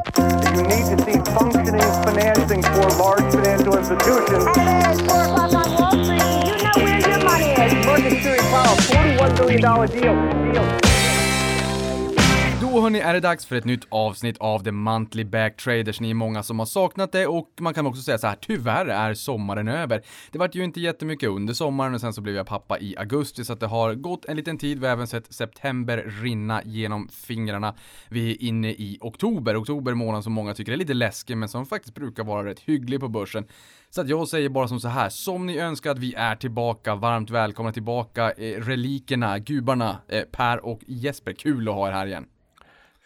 You need to see functioning financing for large financial institutions. Hey, it's 4 o'clock on Wall Street. You know where your money is. Market Fury Powell, $41 billion deal. deal. Då hörni är det dags för ett nytt avsnitt av The Monthly Back Traders. Ni är många som har saknat det och man kan också säga så här, tyvärr är sommaren över. Det vart ju inte jättemycket under sommaren och sen så blev jag pappa i augusti så att det har gått en liten tid. Vi har även sett september rinna genom fingrarna. Vi är inne i oktober, oktober månad som många tycker är lite läskig men som faktiskt brukar vara rätt hygglig på börsen. Så att jag säger bara som så här, som ni önskar att vi är tillbaka, varmt välkomna tillbaka, eh, relikerna, gubarna, eh, Per och Jesper. Kul att ha er här igen.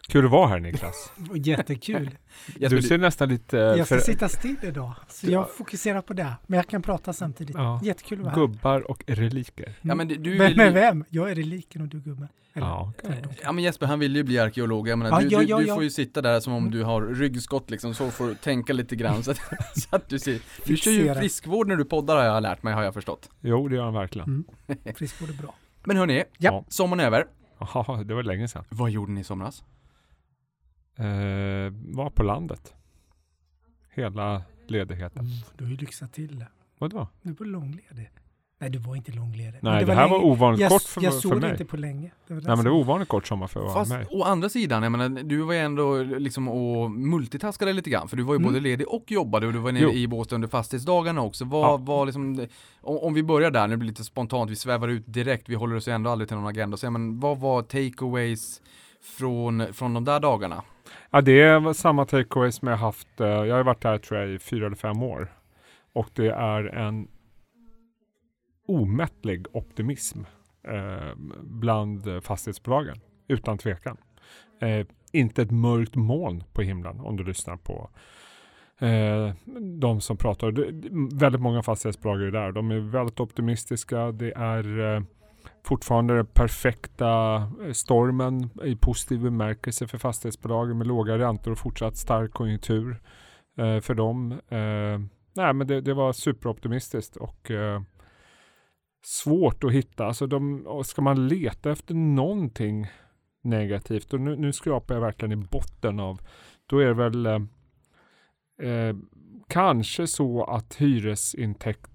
Kul att vara här Niklas. Jättekul. Du ser nästan lite... Jag ska för- sitta still idag, så jag fokuserar på det. Men jag kan prata samtidigt. Ja. Jättekul att vara här. Gubbar och reliker. Ja men du, du Men ju, vem? Jag är reliken och du gubben. Eller, Ja, tvärtom. Ja men Jesper han vill ju bli arkeolog, jag menar, Ja, du, ja, du, ja, du ja. får ju sitta där som om du har ryggskott liksom, så får du tänka lite grann så att, så att du ser. Du kör ju friskvård när du poddar har jag lärt mig, har jag förstått. Jo, det gör han verkligen. Mm. Friskvård är bra. Men hörni, Ja. sommaren är över. Jaha, det var länge sedan. Vad gjorde ni i somras? Eh, var på landet. Hela ledigheten. Mm, du har ju lyxat till det. Vadå? Du är på långledig. Nej, du var inte långledig. Nej, Men det, här länge- var ovanligt jag, kort för, jag för såg mig. inte på länge. Det var Nej, men det var ovanligt kort sommar för Fast mig. å andra sidan, jag menar, du var ju ändå liksom och multitaskade lite grann, för du var ju Mm. både ledig och jobbade och du var nere Jo. i Båstad under fastighetsdagarna också. Vad Ja. var liksom, om, om vi börjar där, nu blir det lite spontant, vi svävar ut direkt, vi håller oss ju ändå aldrig till någon agenda, så, men vad var takeaways från, från de där dagarna? Ja, det var samma takeaway som jag haft. Eh, jag har varit här tror jag i fyra eller fem år. Och det är en omättlig optimism eh, bland fastighetsbolagen. Utan tvekan. Eh, inte ett mörkt moln på himlen om du lyssnar på eh, de som pratar. Det, väldigt många fastighetsbolag är där. De är väldigt optimistiska. Det är eh, fortfarande den perfekta eh, stormen i positiv bemärkelse för fastighetsbolagen med låga räntor och fortsatt stark konjunktur eh, för dem. Eh, nej, men det, det var superoptimistiskt och eh, svårt att hitta. Alltså de, ska man leta efter någonting negativt och nu, nu skrapar jag verkligen i botten av, då är det väl eh, eh kanske så att hyresintäkt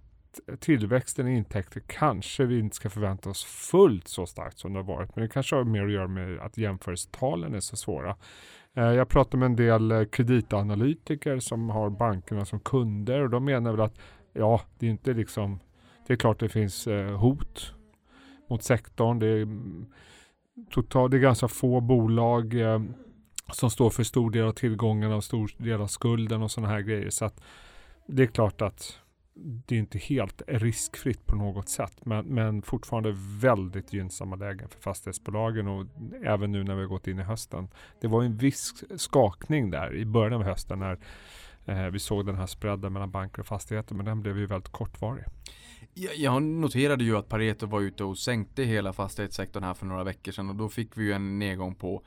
tillväxten i intäkter kanske vi inte ska förvänta oss fullt så starkt som det har varit. Men det kanske har mer att göra med att jämförelsetalen är så svåra. Eh, jag pratar med en del eh, kreditanalytiker som har bankerna som kunder och de menar väl att ja, det är inte liksom det är klart det finns eh, hot mot sektorn. Det är, mm, total, det är ganska få bolag som står för stor del av tillgångarna och stor del av skulden och sådana här grejer. Så att det är klart att det är inte helt riskfritt på något sätt. Men, men fortfarande väldigt gynnsamma lägen för fastighetsbolagen och även nu när vi har gått in i hösten. Det var en viss skakning där i början av hösten när eh, vi såg den här spreaden mellan banker och fastigheter. Men den blev ju väldigt kortvarig. Jag, jag noterade ju att Pareto var ute och sänkte hela fastighetssektorn här för några veckor sedan och då fick vi ju en nedgång på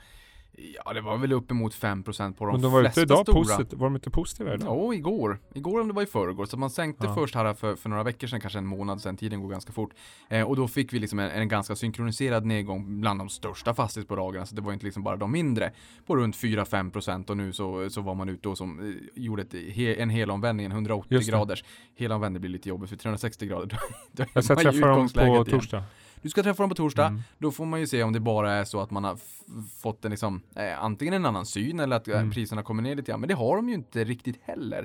Ja det var väl uppemot 5% på de Men de var flesta ute idag stora. Var de inte positiva idag? Ja, igår. Igår om det var i förrgår. Så man sänkte Ja. först här för, för några veckor sedan, kanske en månad sedan, tiden går ganska fort. Eh, och då fick vi liksom en, en ganska synkroniserad nedgång bland de största fastighetsbolagen. Så det var inte liksom bara de mindre. På runt 4-5% och nu så, så var man ute och som, eh, gjorde ett, he, en helomvändning, en 180 Just det. graders. Helomvändning blir lite jobbigt för 360 grader. då- då Jag ska träffa dem på igen. torsdag. Du ska träffa dem på torsdag. Mm. Då får man ju se om det bara är så att man har fått en liksom, eh, antingen en annan syn eller att eh, Mm. priserna kommer ner lite grann. Men det har de ju inte riktigt heller.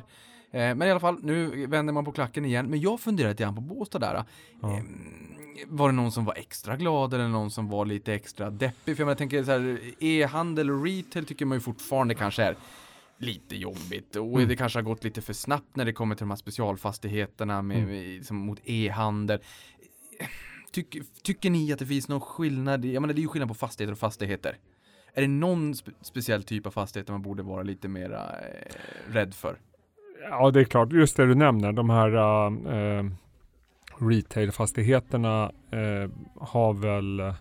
Eh, men i alla fall, nu vänder man på klacken igen. Men jag funderar lite grann på Båstad där. Ja. Eh, var det någon som var extra glad eller någon som var lite extra deppig? För jag, menar, jag tänker så här, e-handel och retail tycker man ju fortfarande kanske är lite jobbigt och Mm. det kanske har gått lite för snabbt när det kommer till de här specialfastigheterna med, Mm. med, som mot e-handel. Tycker, tycker ni att det finns någon skillnad? Jag menar det är ju skillnad på fastigheter och fastigheter. Är det någon spe speciell typ av fastigheter man borde vara lite mera eh, rädd för? Ja, det är klart. Just det du nämner, de här uh, retailfastigheterna uh, har väl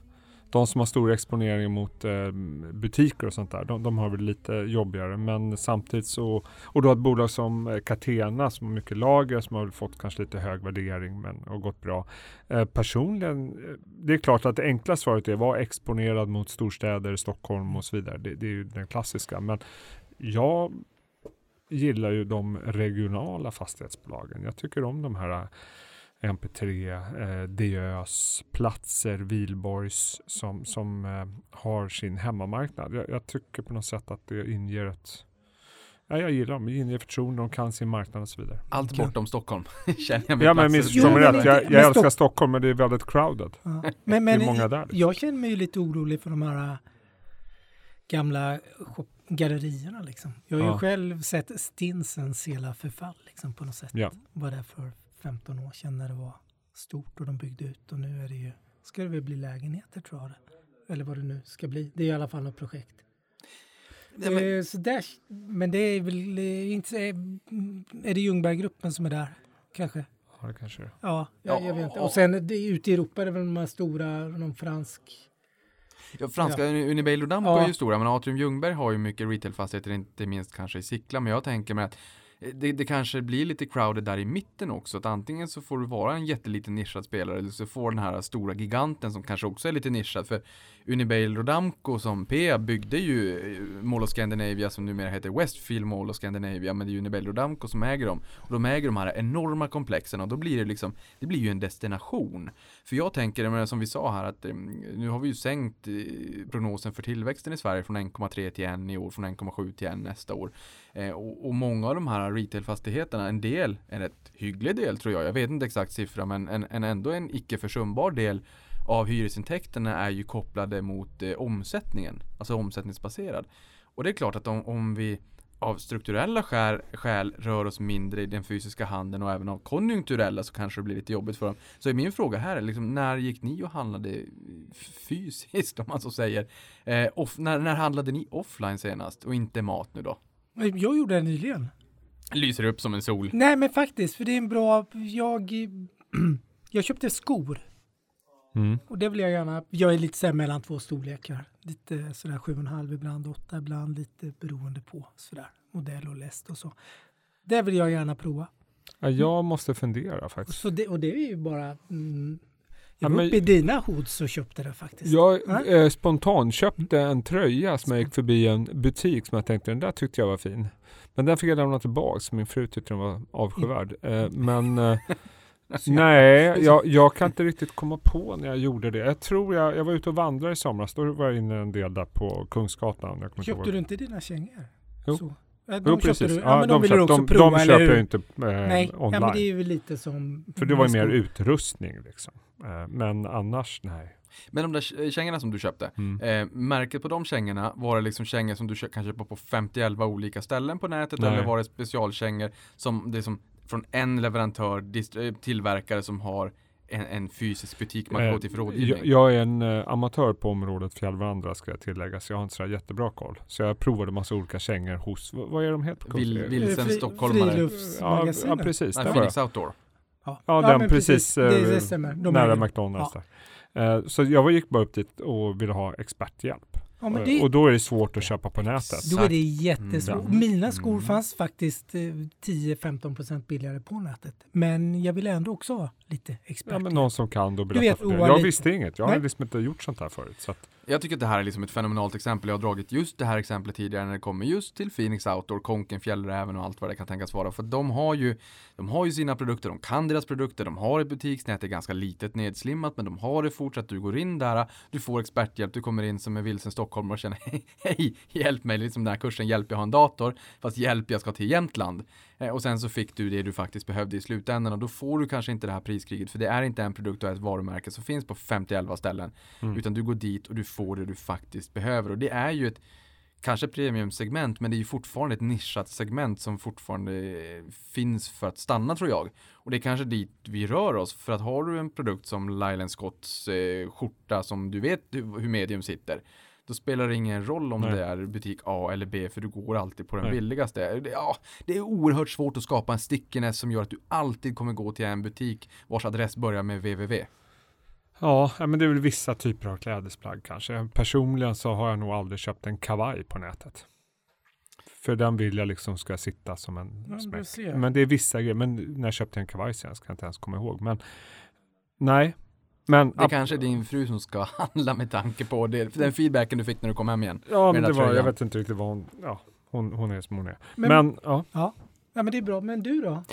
de som har stor exponering mot eh, butiker och sånt där, de, de, har väl lite jobbigare. Men samtidigt så, och då ett bolag som eh, Catena som har mycket lager, som har fått kanske lite hög värdering men har gått bra. Eh, personligen, eh, det är klart att det enkla svaret är var exponerad mot storstäder, Stockholm och så vidare. Det, det är ju den klassiska. Men jag gillar ju de regionala fastighetsbolagen. Jag tycker om de här eh, MP3, eh, Diös, Platser, Vilborgs som, som eh, har sin hemmamarknad. Jag, jag tycker på något sätt att det inger ett Ja, jag gillar dem, det inger förtroende, de kan sin marknad och så vidare. Allt Okej. bortom Stockholm, känner jag med Ja men missförstå mig Jo, men rätt, det- jag, jag men älskar Stock- Stockholm men det är väldigt crowded. Ja. Men, men Det är många där. jag känner mig ju lite orolig för de här äh, gamla shop- gallerierna liksom. Jag har ju Ja. själv sett Stinsens hela förfall liksom på något sätt. Ja. Var där för 15 år sedan när det var stort och de byggde ut och nu är det ju, ska det väl bli lägenheter tror jag. det. Eller vad det nu ska bli. Det är i alla fall något projekt. Nej, men- Eh, så där, men det är väl inte, eh, är det Ljungberggruppen som är där? Kanske? Ja, det kanske är. Ja, jag, jag vet inte. Ja. Och sen det, ute i Europa är det väl de här stora, någon fransk Ja, franska Unibail Rodamco Ja. är ju stora, men Atrium Ljungberg har ju mycket retailfastigheter, inte minst kanske i Sickla, men jag tänker mig att Eh, det, det kanske blir lite crowded där i mitten också, att antingen så får du vara en jätteliten nischad spelare eller så får den här stora giganten som kanske också är lite nischad, för Unibail Rodamco som P byggde ju eh, Mall of Scandinavia som numera heter Westfield Mall of Scandinavia, men det är Unibail Rodamco som äger dem. Och de äger de här enorma komplexen och då blir det liksom, det blir ju en destination. För jag tänker, som vi sa här, att eh, nu har vi ju sänkt eh, prognosen för tillväxten i Sverige från 1,3 till 1 i år, från 1,7 till 1 nästa år. Och, och många av de här retailfastigheterna, en del, en rätt hygglig del tror jag, jag vet inte exakt siffra, men en, en ändå en icke försumbar del av hyresintäkterna är ju kopplade mot eh, omsättningen, alltså omsättningsbaserad. Och det är klart att om, om vi av strukturella skäl, skäl rör oss mindre i den fysiska handeln och även av konjunkturella så kanske det blir lite jobbigt för dem. Så min fråga här, är liksom, när gick ni och handlade fysiskt om man så säger? Eh, off, när, när handlade ni offline senast och inte mat nu då? Jag gjorde det nyligen. Lyser upp som en sol. Nej, men faktiskt, för det är en bra... Jag, jag köpte skor Mm. och det vill jag gärna... Jag är lite så mellan två storlekar. Lite sådär sju och en halv ibland, åtta ibland, lite beroende på sådär modell och läst och så. Det vill jag gärna prova. Ja, jag måste fundera faktiskt. Så det, och det är ju bara... Mm, Ja, jag var uppe i dina hoods och köpte det faktiskt. Jag Ja. eh, spontant köpte en tröja som jag gick förbi en butik som jag tänkte den där tyckte jag var fin. Men den fick jag lämna tillbaka min fru tyckte den var avskyvärd. Eh, men eh, nej, jag, jag kan inte riktigt komma på när jag gjorde det. Jag tror jag, jag var ute och vandrade i somras. Då var jag inne en del där på Kungsgatan. Jag Köpte ihåg. du inte dina kängor? Jo. Så. Ja, de Jo, precis. Du. Ja, Ja, men de, de, vill köp, du också de, prova, de köper jag inte eh, Nej, ja, online. men det är ju lite som... För det var ju mer utrustning liksom. Eh, men annars, nej. Men de där k- kängorna som du köpte, Mm. eh, märket på de kängorna, var det liksom kängor som du kö- kan köpa på 50 olika ställen på nätet Nej. eller var det specialkängor som det är som från en leverantör, eh, tillverkare som har en, en fysisk butik man kan Eh, gå till för rådgivning? Jag, jag är en eh, amatör på området fjällvandra ska jag tillägga, så jag har inte så jättebra koll. Så jag provade massa olika kängor hos, vad, vad är de heter? Kungsgatan? vill- Vilsen stockholmare. Ja, Friluftsmagasinet. ja, precis. Nej, Phoenix. Outdoor. Ja, Ja, den men precis, Det, eh, det stämmer. De nära McDonalds där. Eh, så jag var- gick bara upp dit och ville ha experthjälp. Ja, men Eh, det, Och då är det svårt att köpa på nätet. då är det jättesvårt. Mm. Mina skor Mm. fanns faktiskt eh, 10-15% billigare på nätet. Men jag ville ändå också ha lite expert. Ja, men någon som kan då Du berätta vet, för. Oa Jag lite. visste inget. Jag har liksom inte gjort sånt här förut. Så att, Jag tycker att det här är liksom ett fenomenalt exempel. Jag har dragit just det här exemplet tidigare när det kommer just till Phoenix Outdoor, Konken, Fjällräven och allt vad det kan tänkas vara. För de har ju, de har ju sina produkter, de kan deras produkter, de har ett butiksnät, det är ganska litet nedslimmat, men de har det fortsatt. Du går in där, du får experthjälp, du kommer in som en vilsen stockholmare och känner hej, hej, hjälp mig, lite som den här kursen Hjälp, jag har en dator, fast hjälp, jag ska till Jämtland. Eh, och sen så fick du det du faktiskt behövde i slutändan och då får du kanske inte det här priskriget, för det är inte en produkt och ett varumärke som finns på 50 ställen. Mm. Utan du går dit och du får det du faktiskt behöver. Och det är ju ett kanske premiumsegment, men det är ju fortfarande ett nischat segment som fortfarande eh, finns för att stanna tror jag. Och det är kanske dit vi rör oss. För att har du en produkt som Lylan Scotts eh, skjorta som du vet hur, hur medium sitter. Då spelar det ingen roll om Nej. det är butik A eller B för du går alltid på den Nej. billigaste. Det, ja, det är oerhört svårt att skapa en stickiness som gör att du alltid kommer gå till en butik vars adress börjar med www. Ja, men det är väl vissa typer av klädesplagg kanske. Personligen så har jag nog aldrig köpt en kavaj på nätet. För den vill jag liksom ska sitta som en Ja, smäck. Men det är vissa grejer. Men när jag köpte en kavaj senast kan jag inte ens komma ihåg. Men nej. Men Det kanske är din fru som ska handla med tanke på det, den feedbacken du fick när du kom hem igen. Ja, med men det var, jag vet inte riktigt vad hon, ja, Hon, hon är som hon är. Men- Men, ja, Ja. ja, men det är bra. Men du då?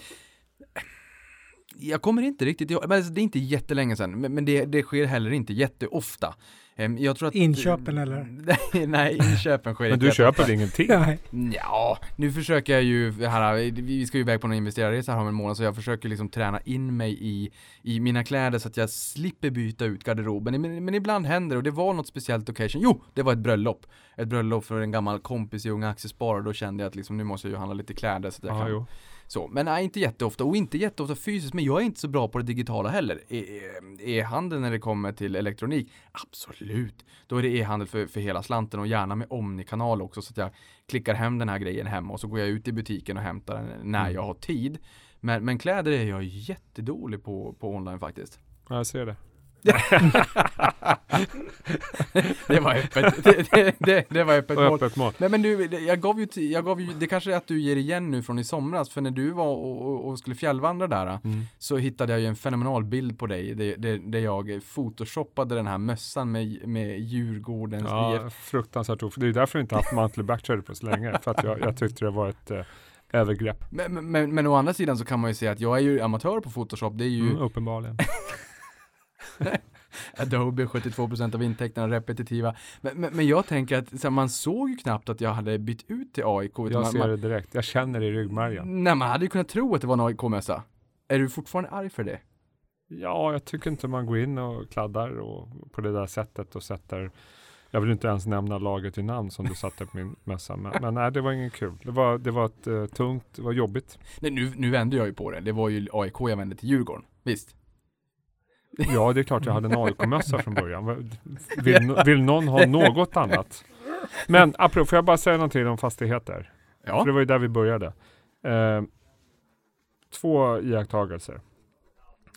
Jag kommer inte riktigt ihåg, men alltså, det är inte jättelänge sedan, men, men det, det sker heller inte jätteofta. Ehm, Jag tror att... Inköpen, eller? Nej, inköpen sker men inte du jätteofta. köper väl ingenting? Ja, nu försöker jag ju, här, vi ska ju iväg på någon investerarresa här om en månad så jag försöker liksom träna in mig i, i mina kläder så att jag slipper byta ut garderoben. Men, men ibland händer det och det var något speciellt occasion. Jo, det var ett bröllop. Ett bröllop för en gammal kompis i Unga Aktiesparare och då kände jag att liksom, nu måste jag ju handla lite kläder så att jag Ja, kan jo. Så, men nej, inte jätteofta och inte jätteofta fysiskt, men jag är inte så bra på det digitala heller. E- E-handel när det kommer till elektronik, absolut. Då är det e-handel för, för hela slanten och gärna med Omni-kanal också så att jag klickar hem den här grejen hemma och så går jag ut i butiken och hämtar den när Mm. jag har tid. Men, men kläder är jag jättedålig på, på online faktiskt. Ja, jag ser det. Det var öppet. Det, det, det, det var öppet mål. öppet mål. Nej men du, jag gav ju, jag gav ju, det kanske är att du ger igen nu från i somras, för när du var och, och, skulle fjällvandra där, Mm. så hittade jag ju en fenomenal bild på dig, där, jag photoshoppade den här mössan med, med Djurgårdens IF. Ja, fruktansvärt oförlåt. Det är därför jag inte haft monthly backtrader på så länge. För att jag, jag tyckte det var ett eh, övergrepp. Men, men- men, men å andra sidan så kan man ju säga att jag är ju amatör på Photoshop, det är ju Mm, uppenbarligen. Adobe 72% av intäkterna repetitiva. Men, men, men jag tänker att så här, man såg ju knappt att jag hade bytt ut till AIK. Jag man, ser man, det direkt. Jag känner det i ryggmärgen. Nej, man hade ju kunnat tro att det var en AIK-mössa. Är du fortfarande arg för det? Ja, jag tycker inte man går in och kladdar och, på det där sättet och sätter jag vill inte ens nämna laget i namn som du satte på min mössa. Men, men nej, det var ingen kul. Det var, det var ett, eh, tungt, det var jobbigt. Nej, nu, nu vände jag ju på det. Det var ju AIK jag vände till Djurgården. Visst? Ja, det är klart jag hade en AIK-mössa från början. Vill, vill någon ha något annat? Men apropå, får jag bara säga någonting om fastigheter? Ja. För det var ju där vi började. Eh, två iakttagelser.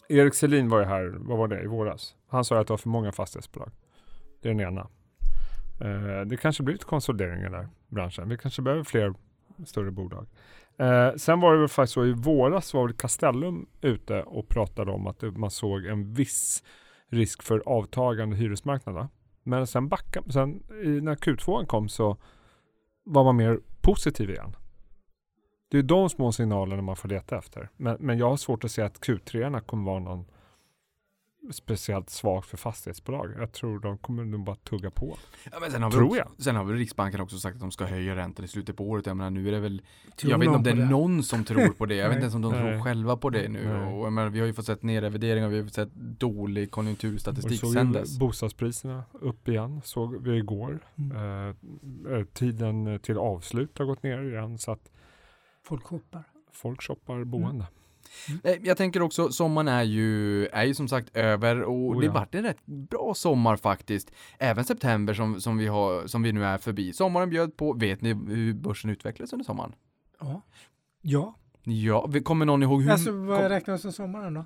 Erik Selin var ju här, vad var det, i våras. Han sa att det var för många fastighetsbolag. Det är den ena. Eh, det kanske blir lite konsolidering i den här branschen. Vi kanske behöver fler större bolag. Eh, sen var det väl faktiskt så i våras var väl Castellum ute och pratade om att man såg en viss risk för avtagande hyresmarknader. Men sen backa, sen när Q2 kom så var man mer positiv igen. Det är de små signalerna man får leta efter. Men, men jag har svårt att se att Q3 kommer vara någon speciellt svagt för fastighetsbolag. Jag tror de kommer nog bara tugga på. Ja, men sen har vi Tror också, jag. Sen har väl Riksbanken också sagt att de ska höja räntan i slutet på året. Jag menar nu är det väl Tror jag vet inte om det är någon som tror på det. Jag vet inte ens om de Nej. tror själva på det nu. Nej. Och, jag menar, vi har ju fått sett nedrevideringar, vi har fått sett dålig Och konjunkturstatistik såg sen dess. bostadspriserna upp igen, såg vi igår. Mm. Eh, eh, tiden till avslut har gått ner igen så att Folk shoppar. folk shoppar boende. Eh, Jag tänker också, sommaren är ju, är ju som sagt över och Oh, det ja. vart en rätt bra sommar faktiskt. Även september som, som, vi har, som vi nu är förbi. Sommaren bjöd på, vet ni hur börsen utvecklades under sommaren? Ja. Ja. Ja, kommer någon ihåg hur? Alltså vad kom, räknas som sommaren då?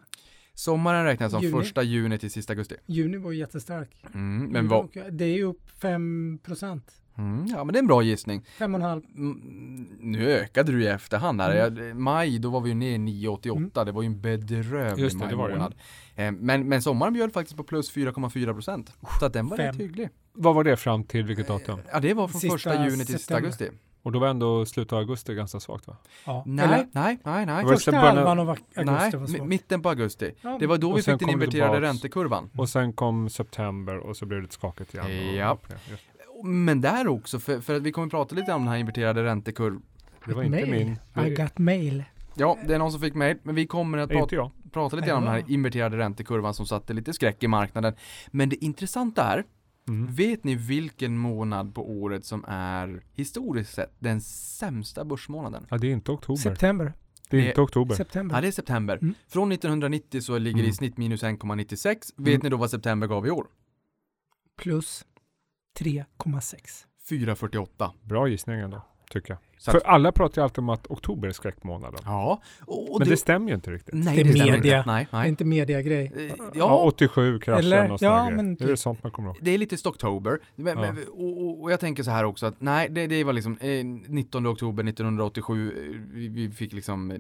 sommaren räknas som Juni. första juni till sista augusti. Juni var jättestark. Mm, men vad, Det är ju upp 5 procent. Mm, ja men det är en bra gissning. 5,5. Mm, nu ökade du i efterhand här. Mm. Maj, då var vi ju ner i 9,88. Det var ju en bedrövlig Just det, det var det. majmånad. Eh, Men, men sommaren bjöd faktiskt på plus 4,4 procent. Så att den var Fem. rätt hygglig. Vad var det fram till vilket datum? Ja, det var från Sista första juni till sista augusti. Och då var ändå slutet av augusti ganska svagt va? Ja. Nej, Eller, nej, nej, nej. Det första halvan av augusti Nej, var mi- svag. mitten på augusti. Ja, Det var då Och vi fick den inverterade tillbaks. räntekurvan. Och sen kom september och så blev det skakigt igen. och Ja. Men där också, för, för att vi kommer prata lite om den här inverterade räntekurvan. Det var inte Mail. min. I got mail. Ja, det är någon som fick mail, men vi kommer att prata prata lite grann om den här inverterade räntekurvan som satte lite skräck i marknaden. Men det intressanta är, Mm. vet ni vilken månad på året som är historiskt sett den sämsta börsmånaden? Ja, det är inte oktober. September. det är inte oktober. September. Ja, det är september. Mm. Från 1990 så ligger det i Mm. snitt minus 1,96. Vet Mm. ni då vad september gav i år? Plus 3,6. 4,48. Bra gissning ändå, tycker jag. Så att- För alla pratar ju alltid om att oktober är skräckmånaden. Ja, och, och Men det, det stämmer ju inte riktigt. nej, Det är det media. inte. Nej, Det är nej. inte mediagrej. Eh, Ja, Ja, 87 kraschen Eller? och Ja, men Det är det typ. sånt man kommer ihåg. det är lite Stocktober. Men, Ja. men, och, och, och jag tänker så här också att nej, det, det var liksom eh, 19 oktober 1987. eh, Vi, vi fick liksom, eh,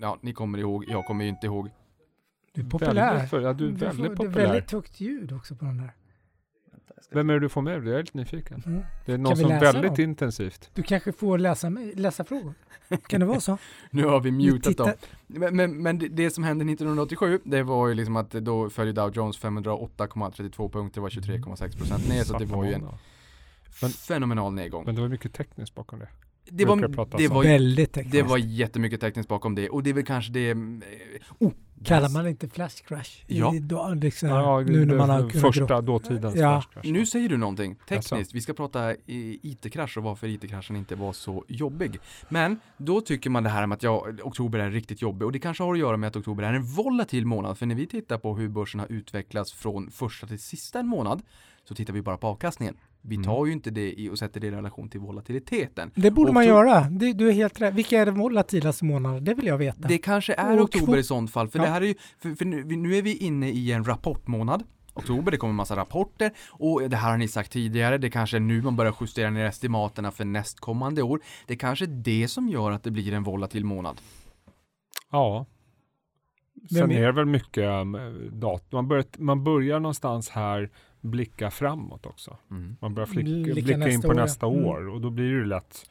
ja, ni kommer ihåg, jag kommer ju inte ihåg. Du är populär. Väldigt, ja, du är Du får- väldigt Det är populär. väldigt högt ljud också på den där. Vem är det du får med dig? Jag är lite nyfiken. Mm. Det är någon som väldigt dem? intensivt. Du kanske får läsa, läsa frågor? Kan det vara så? Nu har vi mutat dem. Men, men, men det, som hände 1987, det var ju liksom att då följde Dow Jones 508,32 punkter, var 23,6% ner, så det var ju en. Men- fenomenal nedgång. Men det var mycket tekniskt bakom det. Det var, det var, Väldigt tekniskt. det var jättemycket tekniskt bakom det, och det är väl kanske det... Oh, Kallar man inte flash crash? Ja. I, då, liksom, Ja, nu när man har första grå- dåtidens Ja. flash crash. Nu säger du någonting tekniskt. Vi ska prata IT-krasch och varför IT-kraschen inte var så jobbig. Men då tycker man det här med att ja, oktober är riktigt jobbig och det kanske har att göra med att oktober är en volatil månad. För när vi tittar på hur börsen har utvecklats från första till sista en månad så tittar vi bara på avkastningen. Vi Mm. tar ju inte det i och sätter det i relation till volatiliteten. Det borde man Oktober- göra. Det, du är helt rätt. Vilka är de volatilaste månaderna? Det vill jag veta. Det kanske är Och oktober i sånt fall, för Ja. det här är ju, för, för nu, nu är vi inne i en rapportmånad. Oktober, det kommer massa rapporter och det här har ni sagt tidigare, det kanske är nu man börjar justera ner estimaterna för nästkommande år. Det är kanske är det som gör att det blir en volatil månad. Ja. Sen är- det väl mycket um, datum. Man börjar, man börjar någonstans här blicka framåt också. Mm. Man börjar flicka, Blicka blicka in på år, nästa Mm. år och då blir det lätt,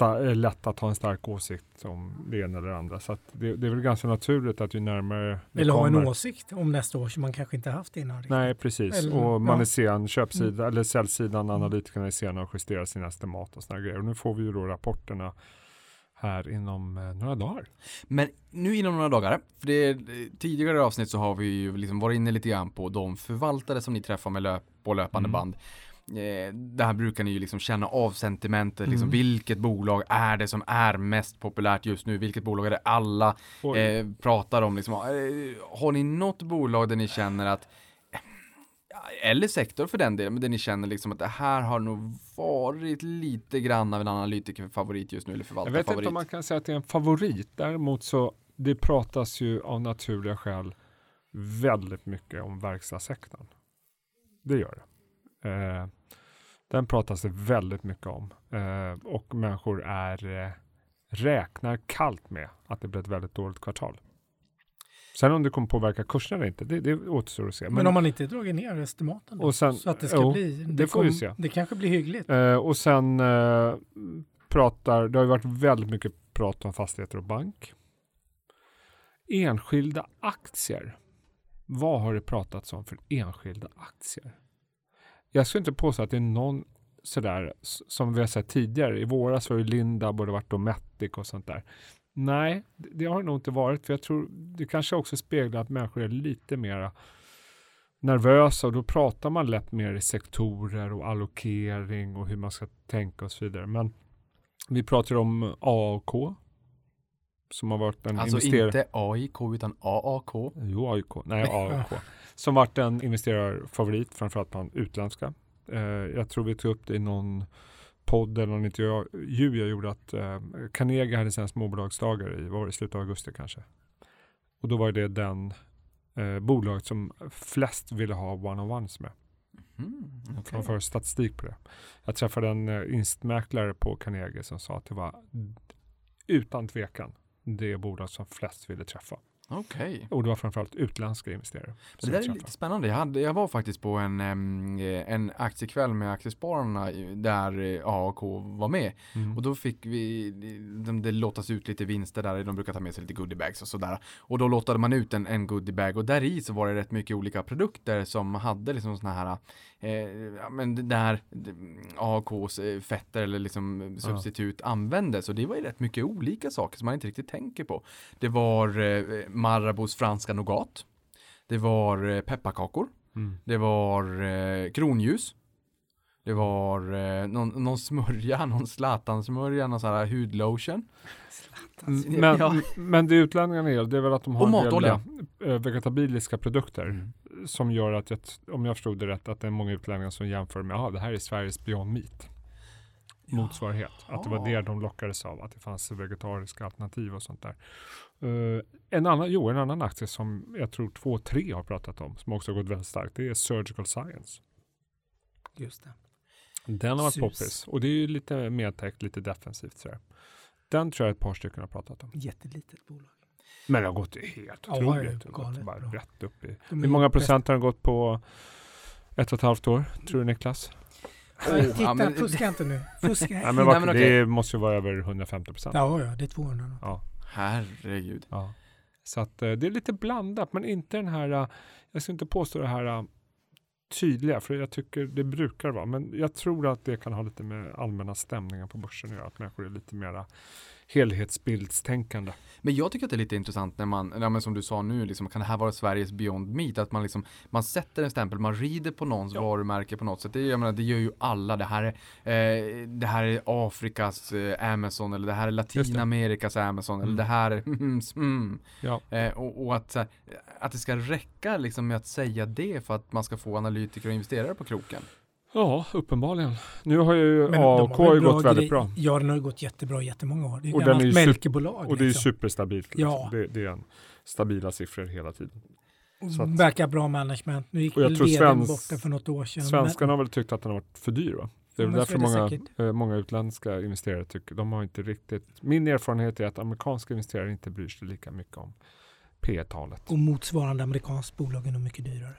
eh, lätt att ha en stark åsikt om det ena eller det andra. Så att det, det är väl ganska naturligt att ju närmare det Eller ha en kommer- åsikt om nästa år som man kanske inte haft innan. riktigt. Nej, precis. Eller- och man ja. är sen, köpsidan Mm. eller säljsidan, analytikerna är sena att justera sina estimat och sådana grejer. Och nu får vi ju då rapporterna här inom eh, några dagar. Men nu inom några dagar, för det är, tidigare avsnitt så har vi ju liksom varit inne lite grann på de förvaltare som ni träffar med löp, på löpande Mm. band. Eh, där brukar ni ju liksom känna av sentimentet, liksom Mm. vilket bolag är det som är mest populärt just nu, vilket bolag är det alla eh, pratar om liksom, eh, har ni något bolag där ni känner att eller sektor för den delen, men där ni känner liksom att det här har nog varit lite grann av en analytikerfavorit just nu, eller jag vet förvaltarfavorit. inte om man kan säga att det är en favorit. Däremot så det pratas ju av naturliga skäl väldigt mycket om verkstadssektorn. Det gör det. Eh, den pratas det väldigt mycket om eh, och människor är eh, räknar kallt med att det blir ett väldigt dåligt kvartal. Sen om det kommer påverka kursen eller inte, det, det återstår att se. Men, om man inte dragit ner estimaten Och sen- så att det ska jo, bli... det får vi se. Det kanske blir hyggligt. Eh, och sen eh, pratar, det har ju varit väldigt mycket prat om fastigheter och bank. Enskilda aktier. Vad har det pratats om för enskilda aktier? Jag skulle inte påstå att det är någon sådär som vi har sett tidigare. I våras var det Linda, både varit Dometic och sånt där. Nej, det har det nog inte varit. För jag tror det kanske också speglar att människor är lite mera nervösa och då pratar man lätt mer i sektorer och allokering och hur man ska tänka och så vidare. Men vi pratar om AAK som har varit en Alltså investerare. inte AIK utan AAK. Jo, AIK. Nej, AIK. Som varit en investerarfavorit, framförallt bland utländska. Eh, jag tror vi tog upp det i någon podd eller någon intervju jag gjorde att eh, Carnegie hade sina småbolagsdagar i, var det i slutet av augusti kanske. Och då var det den eh, bolaget som flest ville ha one-on-ones med. Mm, De okej. för statistik på det. Jag träffade en uh, instmäklare på Carnegie som sa att det var utan tvekan det bolag som flest ville träffa. Okej. Och det var framförallt utländska investerare. Det där är lite spännande. Jag, hade, jag var faktiskt på en, eh, en aktiekväll med aktiespararna där eh, AAK var med. Mm. Och då fick vi, de, det lottas ut lite vinster där, de brukar ta med sig lite goodiebags och sådär. Och då lottade man ut en, en goodiebag och där i så var det rätt mycket olika produkter som hade liksom såna här, eh, ja men det där det- AAKs eh, fetter eller liksom substitut användes. Och det var ju rätt mycket olika saker som man inte riktigt tänker på. Det var eh, Marabous franska nougat. Det var eh, pepparkakor. Mm. Det var eh, kronljus. Det var eh, någon, någon smörja, någon Zlatan-smörja, någon sån här hudlotion. Men, Ja. men det utlänningarna är, det är väl att de har en del, eh, vegetabiliska produkter Mm. som gör att, jag, om jag förstod det rätt, att det är många utlänningar som jämför med, ja det här är Sveriges Beyond Meat motsvarighet. Att det var det de lockades av, att det fanns vegetariska alternativ och sånt där. Eh, en, annan, jo, en annan aktie som jag tror två, tre har pratat om, som också har gått väldigt starkt, det är Surgical Science. Just det. Den har varit SUS. poppis och det är ju lite medtäckt, lite defensivt sådär. Den tror jag ett par stycken har pratat om. Jättelitet bolag. Men det har gått helt Ja, otroligt. det gått bara bra. rätt upp i. Hur många procent har den gått på Ett och ett halvt år, tror du Niklas? Nej, ja, titta, men- fuska inte nu. Fuska. Nej, ja, men, vad- men okej. Det måste ju vara över 150 procent. ja, det är 200. nu. Ja. Herregud. Ja. Så att eh, det är lite blandat, men inte den här, eh, jag ska inte påstå det här eh, tydliga, för jag tycker det brukar vara, men jag tror att det kan ha lite med allmänna stämningen på börsen att göra, att människor är lite mera helhetsbildstänkande. Men jag tycker att det är lite intressant när man, ja, men som du sa nu, liksom, kan det här vara Sveriges Beyond Meat? Att man liksom, man sätter en stämpel, man rider på någons varumärke på något sätt. Det, jag menar, det gör ju alla. Det här är, eh, det här är Afrikas eh, Amazon, eller det här är Latinamerikas Amazon, eller Mm. det här är mm, Ja. eh, och, och att, här, att det ska räcka liksom med att säga det för att man ska få analytiker och investerare på kroken. Ja, uppenbarligen. Nu har ju Men har ju gått väldigt bra. Ja, den har ju gått jättebra i jättemånga år. Det är Och är gammalt ju sup- mälkebolag. Och det är ju liksom. superstabilt. Liksom. Ja. Det, det är en stabila siffror hela tiden. så att- Verkar bra management. Nu gick väl vdn borta för något år sedan. Svenskarna har väl tyckt att den har varit för dyr va? Det är väl därför är många, eh, många utländska investerare tycker, de har inte riktigt, min erfarenhet är att amerikanska investerare inte bryr sig lika mycket om P talet Och motsvarande amerikanskt bolag är nog mycket dyrare.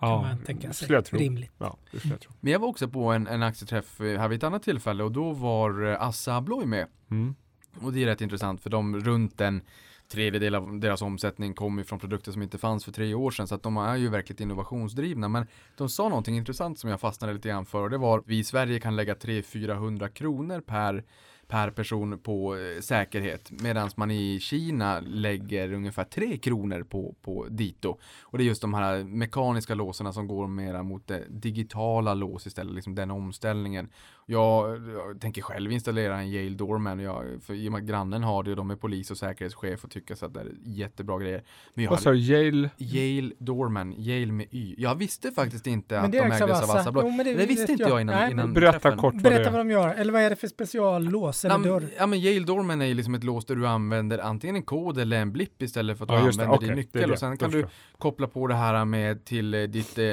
Kan man tänka sig. skulle jag tro. Rimligt. Ja, det skulle jag tro. Men jag var också på en, en aktieträff eh, här vid ett annat tillfälle och då var eh, Assa Abloy med. Mm. Och det är rätt intressant för de runt en tredjedel av deras omsättning kommer från produkter som inte fanns för tre år sedan så att de är ju verkligt innovationsdrivna men de sa någonting intressant som jag fastnade lite grann för och det var vi i Sverige kan lägga 300-400 kronor per per person på eh, säkerhet medan man i Kina lägger ungefär 3 kronor på, på dito. Och det är just de här mekaniska låsarna som går mera mot det digitala lås istället, liksom den omställningen. Jag, jag tänker själv installera en Yale Doorman, och jag, för i och med att grannen har det och de är polis och säkerhetschef och tycker så att det är jättebra grejer. Men jag Vad sa du, Yale? Yale Doorman, Yale med Y. Jag visste faktiskt inte att de ägdes av Assa men Det, det visste inte jag innan, Nej, innan Berätta träffen. kort vad Berätta det vad de gör. Eller vad är det för speciallås eller dörr? Ja men Yale Doorman är ju liksom ett lås där du använder antingen en kod eller en blipp istället för att Ja, du använder Okej, din nyckel det. och sen kan du koppla på det här med till eh, ditt, eh,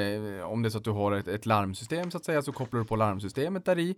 om det är så att du har ett, ett larmsystem så att säga så kopplar du på larmsystemet där i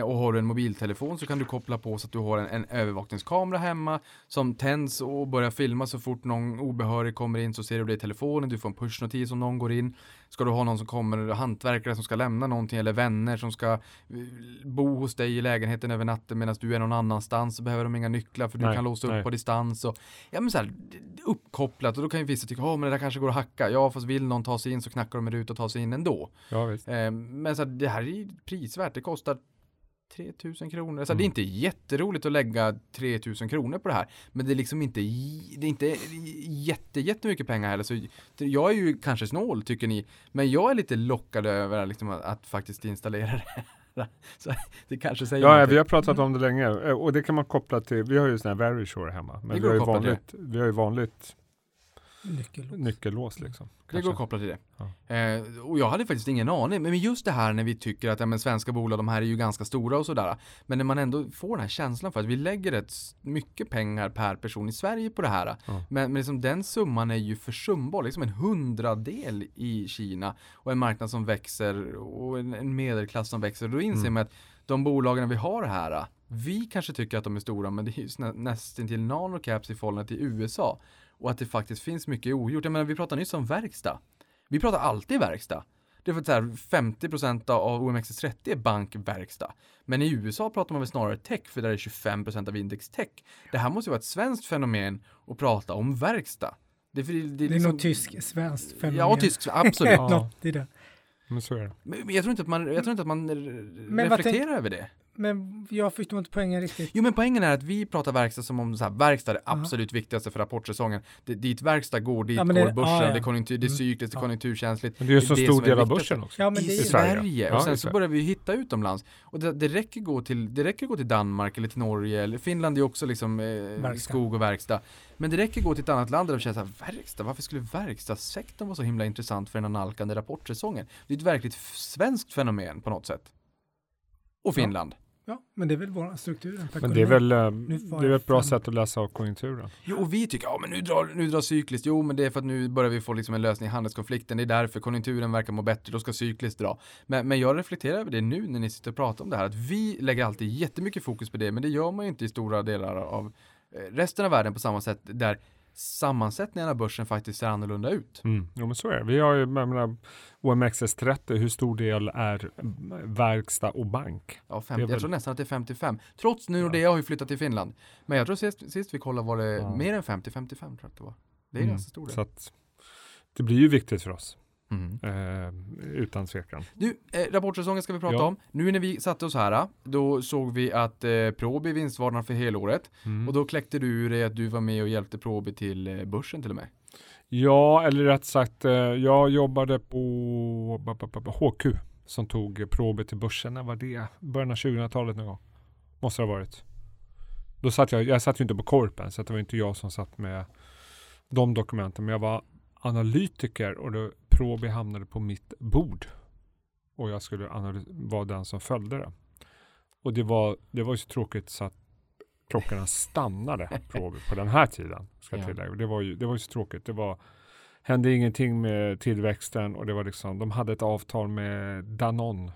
och har du en mobiltelefon så kan du koppla på så att du har en, en övervakningskamera hemma som tänds och börjar filma så fort någon obehörig kommer in så ser du det i telefonen, du får en pushnotis om någon går in. Ska du ha någon som kommer, hantverkare som ska lämna någonting eller vänner som ska eh, bo hos dig i lägenheten över natten medan du är någon annanstans så behöver de inga nycklar för du Nej, kan låsa upp nej. på distans och ja men så här, uppkopplat och då kan ju vissa tycka, ja men det där kanske går att hacka, ja fast vill någon ta sig in så knackar de ut och tar sig in ändå. Ja, visst. Eh, men så här, det här är prisvärt, det kostar 3000 kronor. Så Mm. Det är inte jätteroligt att lägga 3000 kronor på det här. Men det är liksom inte, det är inte jätte, jättemycket pengar heller. Så jag är ju kanske snål tycker ni. Men jag är lite lockad över liksom, att, att faktiskt installera det. Så det kanske säger Ja, ja, vi har pratat om det länge eh, och det kan man koppla till, vi har ju sån här Verisure hemma, men vi har, ju vanligt, vi har ju vanligt Nyckellås. nyckellås liksom. Det går kanske. att koppla till det. Ja. Eh, och jag hade faktiskt ingen aning. Men just det här när vi tycker att ja, men svenska bolag, de här är ju ganska stora och sådär. Men när man ändå får den här känslan för att vi lägger rätt mycket pengar per person i Sverige på det här. Ja. Men, men liksom den summan är ju försumbar, liksom en hundradel i Kina. Och en marknad som växer och en, en medelklass som växer. Då inser Mm. man att de bolagen vi har här, vi kanske tycker att de är stora, men det är ju snä- nästan till nanocaps i förhållande till USA. Och att det faktiskt finns mycket ogjort. Jag menar, vi pratade nyss om verkstad. Vi pratar alltid verkstad. Det är för att så här, 50% av OMXS30 är bankverkstad. Men i USA pratar man väl snarare tech, för där är 25% av index tech. Det här måste ju vara ett svenskt fenomen att prata om verkstad. Det är, för det, det är, Det är liksom, nog tysk, svenskt fenomen. Ja, tysk, absolut. Ja. Något i det. Men så är det. Men jag tror inte att man, jag tror inte att man Men reflekterar över det. Men jag förstår inte poängen riktigt. Jo men poängen är att vi pratar verkstad som om så här, verkstad är det Ja. absolut viktigaste för rapportsäsongen. Det, dit verkstad går, dit Ja, går det- börsen, ja, ja. det är konjunktur, det är Mm. cykliskt, det är konjunkturkänsligt. Men det är ju så Det stor del av börsen också. Ja, men det I är Sverige. Sverige. Och Ja, sen i så börjar vi hitta utomlands. Och det, det, räcker gå till, det räcker gå till Danmark eller till Norge, eller Finland är också liksom eh, skog och verkstad. Men det räcker gå till ett annat land där de känner såhär, verkstad, varför skulle verkstadssektorn vara så himla intressant för den analkande rapportsäsongen? Det är ett verkligt svenskt fenomen på något sätt. Och Finland. Ja, men det är väl vår strukturen. tack Men det är väl, eh, det är väl ett bra fram- sätt att läsa av konjunkturen. Jo, och vi tycker, ja men nu drar, nu drar cykliskt, jo men det är för att nu börjar vi få liksom en lösning i handelskonflikten, det är därför konjunkturen verkar må bättre, då ska cykliskt dra. Men, men jag reflekterar över det nu när ni sitter och pratar om det här, att vi lägger alltid jättemycket fokus på det, men det gör man ju inte i stora delar av eh, resten av världen på samma sätt, där sammansättningen av börsen faktiskt ser annorlunda ut. Mm. Jo, men så är det. Vi har ju, jag menar, OMXS30, hur stor del är verkstad och bank? Ja, 50, Det är Jag väl- tror nästan att det är 55. Trots nu Nordea har ju flyttat till Finland. Men jag tror sist, sist vi kollade var det Ja. mer än 50-55 tror jag att det var. Det är Mm. ganska stor del. Så att, det blir ju viktigt för oss, Mhm. eh, utan tvekan. Du, eh, rapportsäsongen ska vi prata Ja. om. Nu när vi satte oss här, då såg vi att eh, Probi vinstvarnade för helåret. Mm. Och då kläckte du ur dig att du var med och hjälpte Probi till eh, börsen till och med. Ja, eller rätt sagt, eh, jag jobbade på HQ som tog Probi till börsen. När var det? Början av 2000-talet någon gång. Måste det ha varit. Då satt jag, jag satt ju inte på Korpen, så det var inte jag som satt med de dokumenten. Men jag var analytiker och då Probi hamnade på mitt bord. Och jag skulle vara den som följde det. Och det var, det var ju så tråkigt så att klockorna stannade Probi på den här tiden. Ska Ja. tillägga. Det, var ju, det var ju så tråkigt. Det var, hände ingenting med tillväxten och det var liksom, de hade ett avtal med Danone,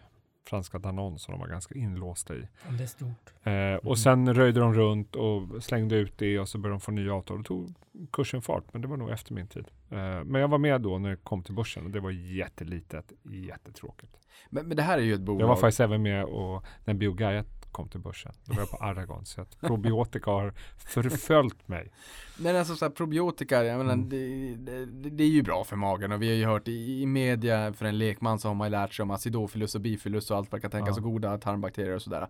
franska Danone, som de var ganska inlåsta i. Det är stort. Eh, och sen röjde de runt och slängde ut det och så började de få nya avtal. och tog kursen fart, men det var nog efter min tid. Eh, men jag var med då när det kom till börsen och det var jättelitet, jättetråkigt. Men, men det här är ju ett bolag. Jag var faktiskt även med och när Biogaia kom till börsen. Då var jag på Aragon. så att probiotika har förföljt mig. Men alltså så här, probiotika, jag menar, Mm. det, det, det är ju bra för magen och vi har ju hört i, i media för en lekman så har man ju lärt sig om acidofilus och bifilus och allt kan tänkas Ja. och goda tarmbakterier och sådär.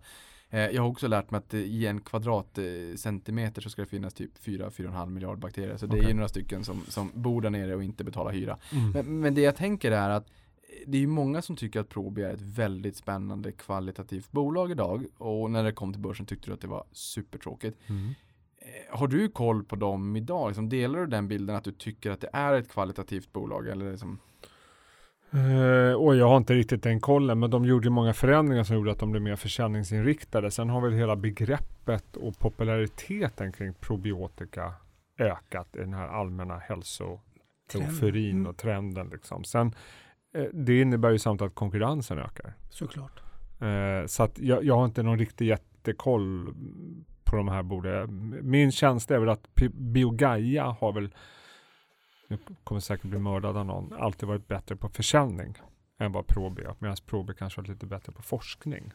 Eh, jag har också lärt mig att eh, i en kvadratcentimeter så ska det finnas typ 4-4,5 miljard bakterier. Så det är Okej. ju några stycken som, som bor där nere och inte betalar hyra. Mm. Men, men det jag tänker är att det är ju många som tycker att Probi är ett väldigt spännande kvalitativt bolag idag och när det kom till börsen tyckte du att det var supertråkigt. Mm. Eh, Har du koll på dem idag? Liksom, delar du den bilden att du tycker att det är ett kvalitativt bolag? Eller liksom, Eh, och jag har inte riktigt den kollen, men de gjorde ju många förändringar som gjorde att de blev mer försäljningsinriktade. Sen har väl hela begreppet och populariteten kring probiotika ökat i den här allmänna hälsoeuforin Mm. och trenden. Liksom. Sen, eh, det innebär ju samtidigt att konkurrensen ökar. Såklart. Eh, så att jag, jag har inte någon riktig jättekoll på de här borden. Min känsla är väl att Biogaia har väl, nu kommer säkert bli mördad av någon, alltid varit bättre på försäljning än vad Probi är. Medan Probi kanske varit lite bättre på forskning.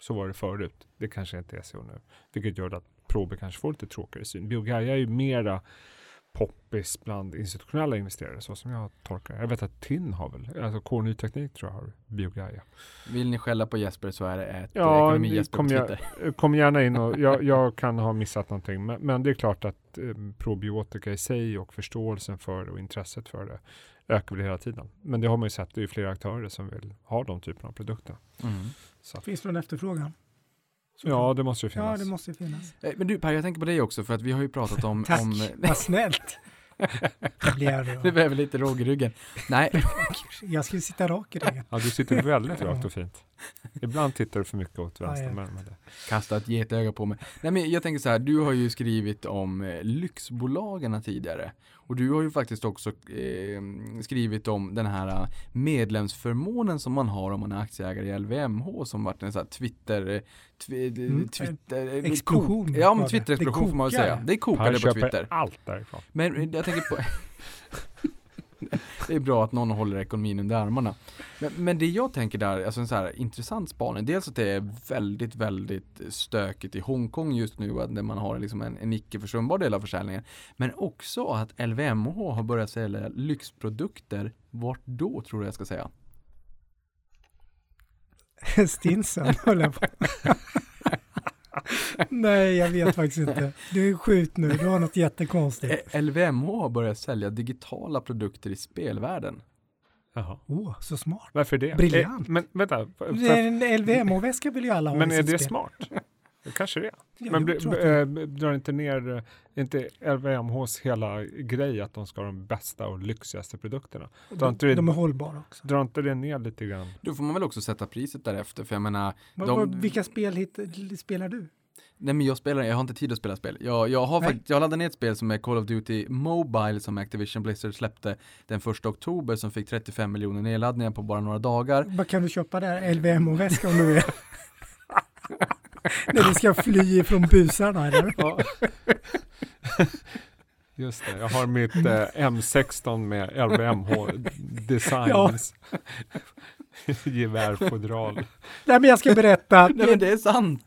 Så var det förut. Det kanske inte är så nu. Vilket gör att Probi kanske får lite tråkigare syn. Biogaia är ju mera poppis bland institutionella investerare så som jag tolkar det. Jag vet att TIN har väl, alltså K-ny Teknik tror jag har Biogaia. vill ni skälla på Jesper så är det ett Ja, ja, ekonomi det Jesper på kommer jag- Twitter. Kom gärna in och jag, jag kan ha missat någonting. Men, men det är klart att eh, probiotika i sig och förståelsen för det och intresset för det ökar väl hela tiden. Men det har man ju sett, det är ju flera aktörer som vill ha de typerna av produkter. Mm. Så Finns det någon efterfrågan? Ja, det måste ju Ja, finnas. det måste ju finnas. Men du Per, jag tänker på dig också för att vi har ju pratat om... Tack, om vad snällt. Det då. behöver lite råg i ryggen. Nej, Jag skulle sitta rak i ryggen. Ja, du sitter väldigt rakt och fint. Ibland tittar du för mycket åt Ja, vänster. men, men det. kasta ett getöga på mig. Nej men jag tänker så här, du har ju skrivit om eh, lyxbolagen tidigare. Och du har ju faktiskt också eh, skrivit om den här eh, medlemsförmånen som man har om man är aktieägare i LVMH som varit en sån här Twitter, eh, twi, Mm, Twitter eh, explosion Ja men. Twitter-explosion får man väl säga. Det kokade på Twitter. allt därifrån. Men eh, jag tänker på Det är bra att någon håller ekonomin under armarna. Men, men det jag tänker där, alltså en så här intressant spaning, dels att det är väldigt, väldigt stökigt i Hongkong just nu, där man har liksom en, en icke försumbar del av försäljningen. Men också att LVMH har börjat sälja lyxprodukter. Vart då tror du jag ska säga? Stinsen höll jag på. Nej, jag vet faktiskt inte. Du är skjut nu. Du har något jättekonstigt. LVMH har börjat sälja digitala produkter i spelvärlden. Jaha. Åh, så smart. Varför det? Briljant. Eh, men vänta. för- En LVMH-väska vill ju alla ha Men i är det spel. smart? Kanske det. Ja, Men bli, eh, drar inte ner, eh, inte LVMHs hela grej att de ska ha de bästa och lyxigaste produkterna? De, det, de är hållbara också. drar inte det ner lite grann? Då får man väl också sätta priset därefter, för jag menar, Vad- de, vad- vilka spel hit, spelar du? Nej men jag spelar, jag har inte tid att spela spel. Jag, jag har faktiskt, jag laddade ner ett spel som är Call of Duty Mobile som Activision Blizzard släppte den första oktober som fick 35 miljoner nedladdningar på bara några dagar. Vad kan du köpa där? LVMH-väska om du vill. När du ska fly ifrån busarna eller? Ja. Just det, jag har mitt eh, M16 med LVMH Designs gevärfodral. Nej, men jag ska berätta. Nej men det är sant!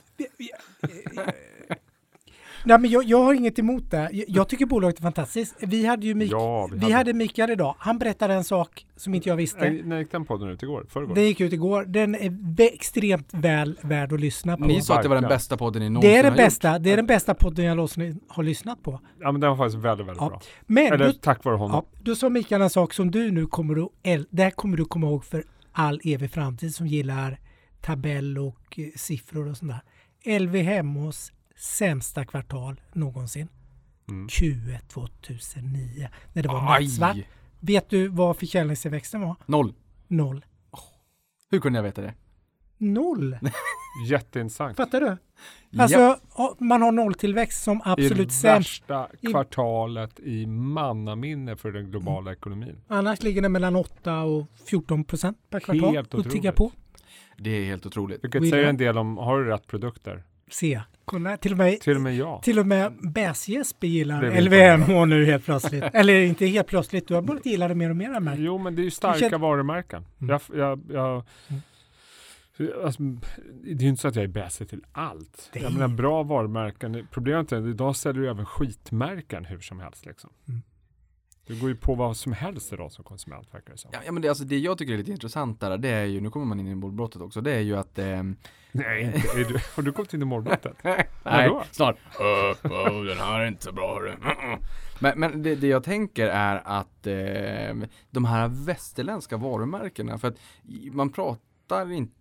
Nej, men jag, jag har inget emot det. Jag, jag tycker bolaget är fantastiskt. Vi hade ju Mik- Ja, vi vi, hade- hade Mikael idag. Han berättade en sak som inte jag visste. Nej, När gick den podden ut igår? Förrgår? Den gick ut igår. Den är extremt väl värd att lyssna på. Ni sa att det var den bästa podden ni någonsin det är den har bästa. Det är den bästa podden jag någonsin har lyssnat på. Ja, men den var faktiskt väldigt, väldigt Ja. bra. Men Eller då, tack vare honom. ja, då sa Mikael en sak som du nu kommer att, det här kommer du komma ihåg för all evig framtid som gillar tabell och eh, siffror och sånt där. LV Hemmos sämsta kvartal någonsin. Mm. Q1 2009 när det var nattsvart. Vet du vad försäljningstillväxten var? Noll. Noll. Hur kunde jag veta det? Noll! Jätteintressant. Fattar du? Alltså, ja, man har nolltillväxt som I absolut det sämst. värsta I- kvartalet i mannaminne för den globala ekonomin. Annars ligger det mellan 8 och 14 procent per kvartal. Helt och tigga otroligt. på. Det är helt otroligt. Vilket säger en del om, har du rätt produkter? Se, kolla. Till och med, Till och med jag. till och med Bäs-Jesper gillar LVMH nu helt plötsligt. Eller inte helt plötsligt, du har börjat gilla det mer och mer. Märkt. Jo, men det är ju starka känner- varumärken. Mm. Jag, jag, jag, Mm. alltså, det är ju inte så att jag är bäst till allt. Det Jag är- menar bra varumärken. Problemet är att idag säljer du även skitmärken hur som helst. Liksom. Mm. Det går ju på vad som helst idag som konsument verkar det som. Ja, ja men det, alltså, det jag tycker är lite intressant där, det är ju, nu kommer man in i målbrottet också, det är ju att ehm, Nej, inte, du, har du kommit in i målbrottet? Nej, Vadå? snart. Uh, uh, den här är inte bra hörru. Men, men det, det jag tänker är att eh, de här västerländska varumärkena, för att man pratar in,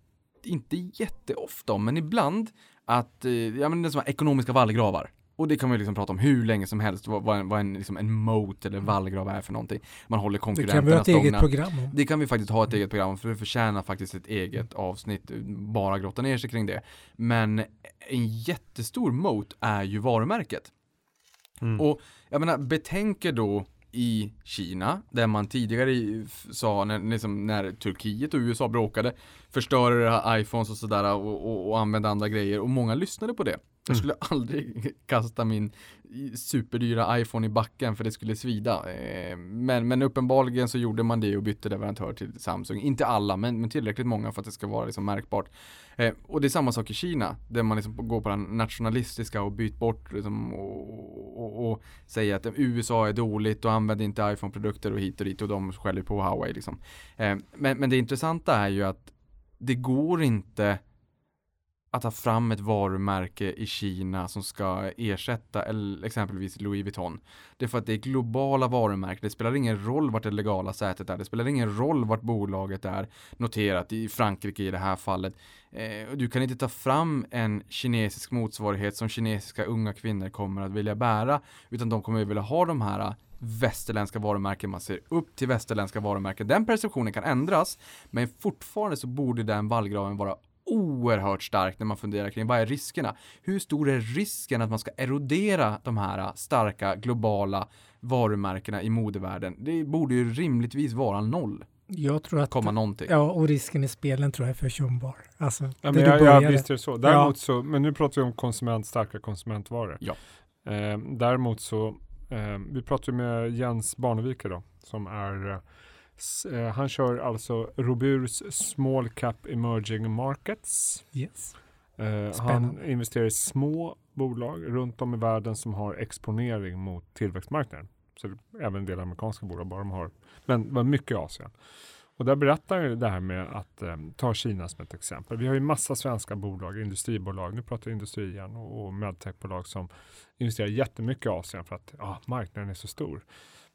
inte jätteofta om, men ibland att, eh, ja men det är som ekonomiska vallgravar. Och det kan man ju liksom prata om hur länge som helst, vad, vad, en, vad en, liksom en moat eller vallgrav är för någonting. Man håller Det kan vi konkurrenterna ha ett eget stångna. program om. Det kan vi faktiskt ha ett eget program för det förtjänar faktiskt ett eget avsnitt, bara grotta ner sig kring det. Men en jättestor moat är ju varumärket. Mm. Och jag menar, betänker då i Kina, där man tidigare sa när, liksom, när Turkiet och USA bråkade, förstörde iPhones och sådär och, och, och använde andra grejer och många lyssnade på det. Jag Mm. skulle aldrig kasta min superdyra iPhone i backen för det skulle svida. Eh, Men, men uppenbarligen så gjorde man det och bytte leverantör till Samsung. Inte alla, men, men tillräckligt många för att det ska vara liksom märkbart. Eh, och det är samma sak i Kina, där man liksom går på den nationalistiska och byt bort liksom, och, och, och säger att USA är dåligt och använder inte iPhone-produkter och hit och dit och de skäller på Huawei. Liksom. Eh, men, men det intressanta är ju att det går inte att ta fram ett varumärke i Kina som ska ersätta exempelvis Louis Vuitton. Det är för att det är globala varumärken. Det spelar ingen roll vart det legala sätet är. Det spelar ingen roll vart bolaget är noterat i Frankrike i det här fallet. Eh, du kan inte ta fram en kinesisk motsvarighet som kinesiska unga kvinnor kommer att vilja bära, utan de kommer att vilja ha de här eh, västerländska varumärken, man ser upp till västerländska varumärken. Den perceptionen kan ändras, men fortfarande så borde den vallgraven vara oerhört stark när man funderar kring vad är riskerna? Hur stor är risken att man ska erodera de här starka globala varumärkena i modevärlden? Det borde ju rimligtvis vara noll, Jag tror att... komma någonting. Ja, och risken i spelen tror jag är försumbar. Alltså, Ja, men jag, jag, visst är det så. Däremot så, men nu pratar vi om konsument, starka konsumentvaror. Ja. Eh, däremot så, eh, vi pratar ju med Jens Barnevik då, som är, han kör alltså Roburs Small Cap Emerging Markets. Yes. Eh, han investerar i små bolag runt om i världen som har exponering mot tillväxtmarknaden. Så även en del amerikanska bolag bara de har, men men mycket i Asien. Och där berättar jag det här med att eh, ta Kina som ett exempel. Vi har ju massa svenska bolag, industribolag, nu pratar industri igen och, och medtechbolag som investerar jättemycket i Asien för att ja, marknaden är så stor.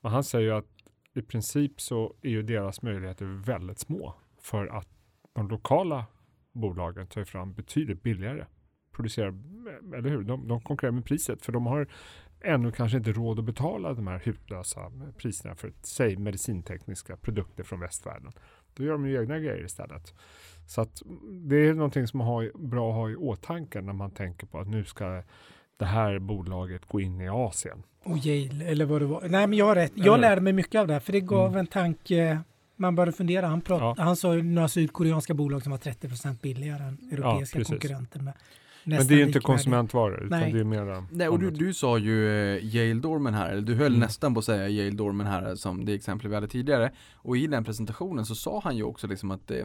Men han säger ju att i princip så är ju deras möjligheter väldigt små för att de lokala bolagen tar fram betydligt billigare. Producerar, eller hur? De, de konkurrerar med priset för de har ännu kanske inte råd att betala de här hutlösa priserna för säg medicintekniska produkter från västvärlden. Då gör de ju egna grejer istället. Så att det är någonting som man har, bra att ha i åtanke när man tänker på att nu ska det här bolaget gå in i Asien. Och Yale, eller vad det var. Nej, men jag har rätt. Jag Eller- lärde mig mycket av det, för det gav Mm. en tanke. Man började fundera. Han, prat, Ja. han sa ju några sydkoreanska bolag som var 30% billigare än europeiska precis. konkurrenter. Med. Men det är inte konsumentvaror utan Nej. det är mera Nej, och du, du sa ju eh, Yale Dorman här, eller du höll Mm. nästan på att säga Yale Dorman här som det exempel vi hade tidigare. Och i den presentationen så sa han ju också liksom att eh,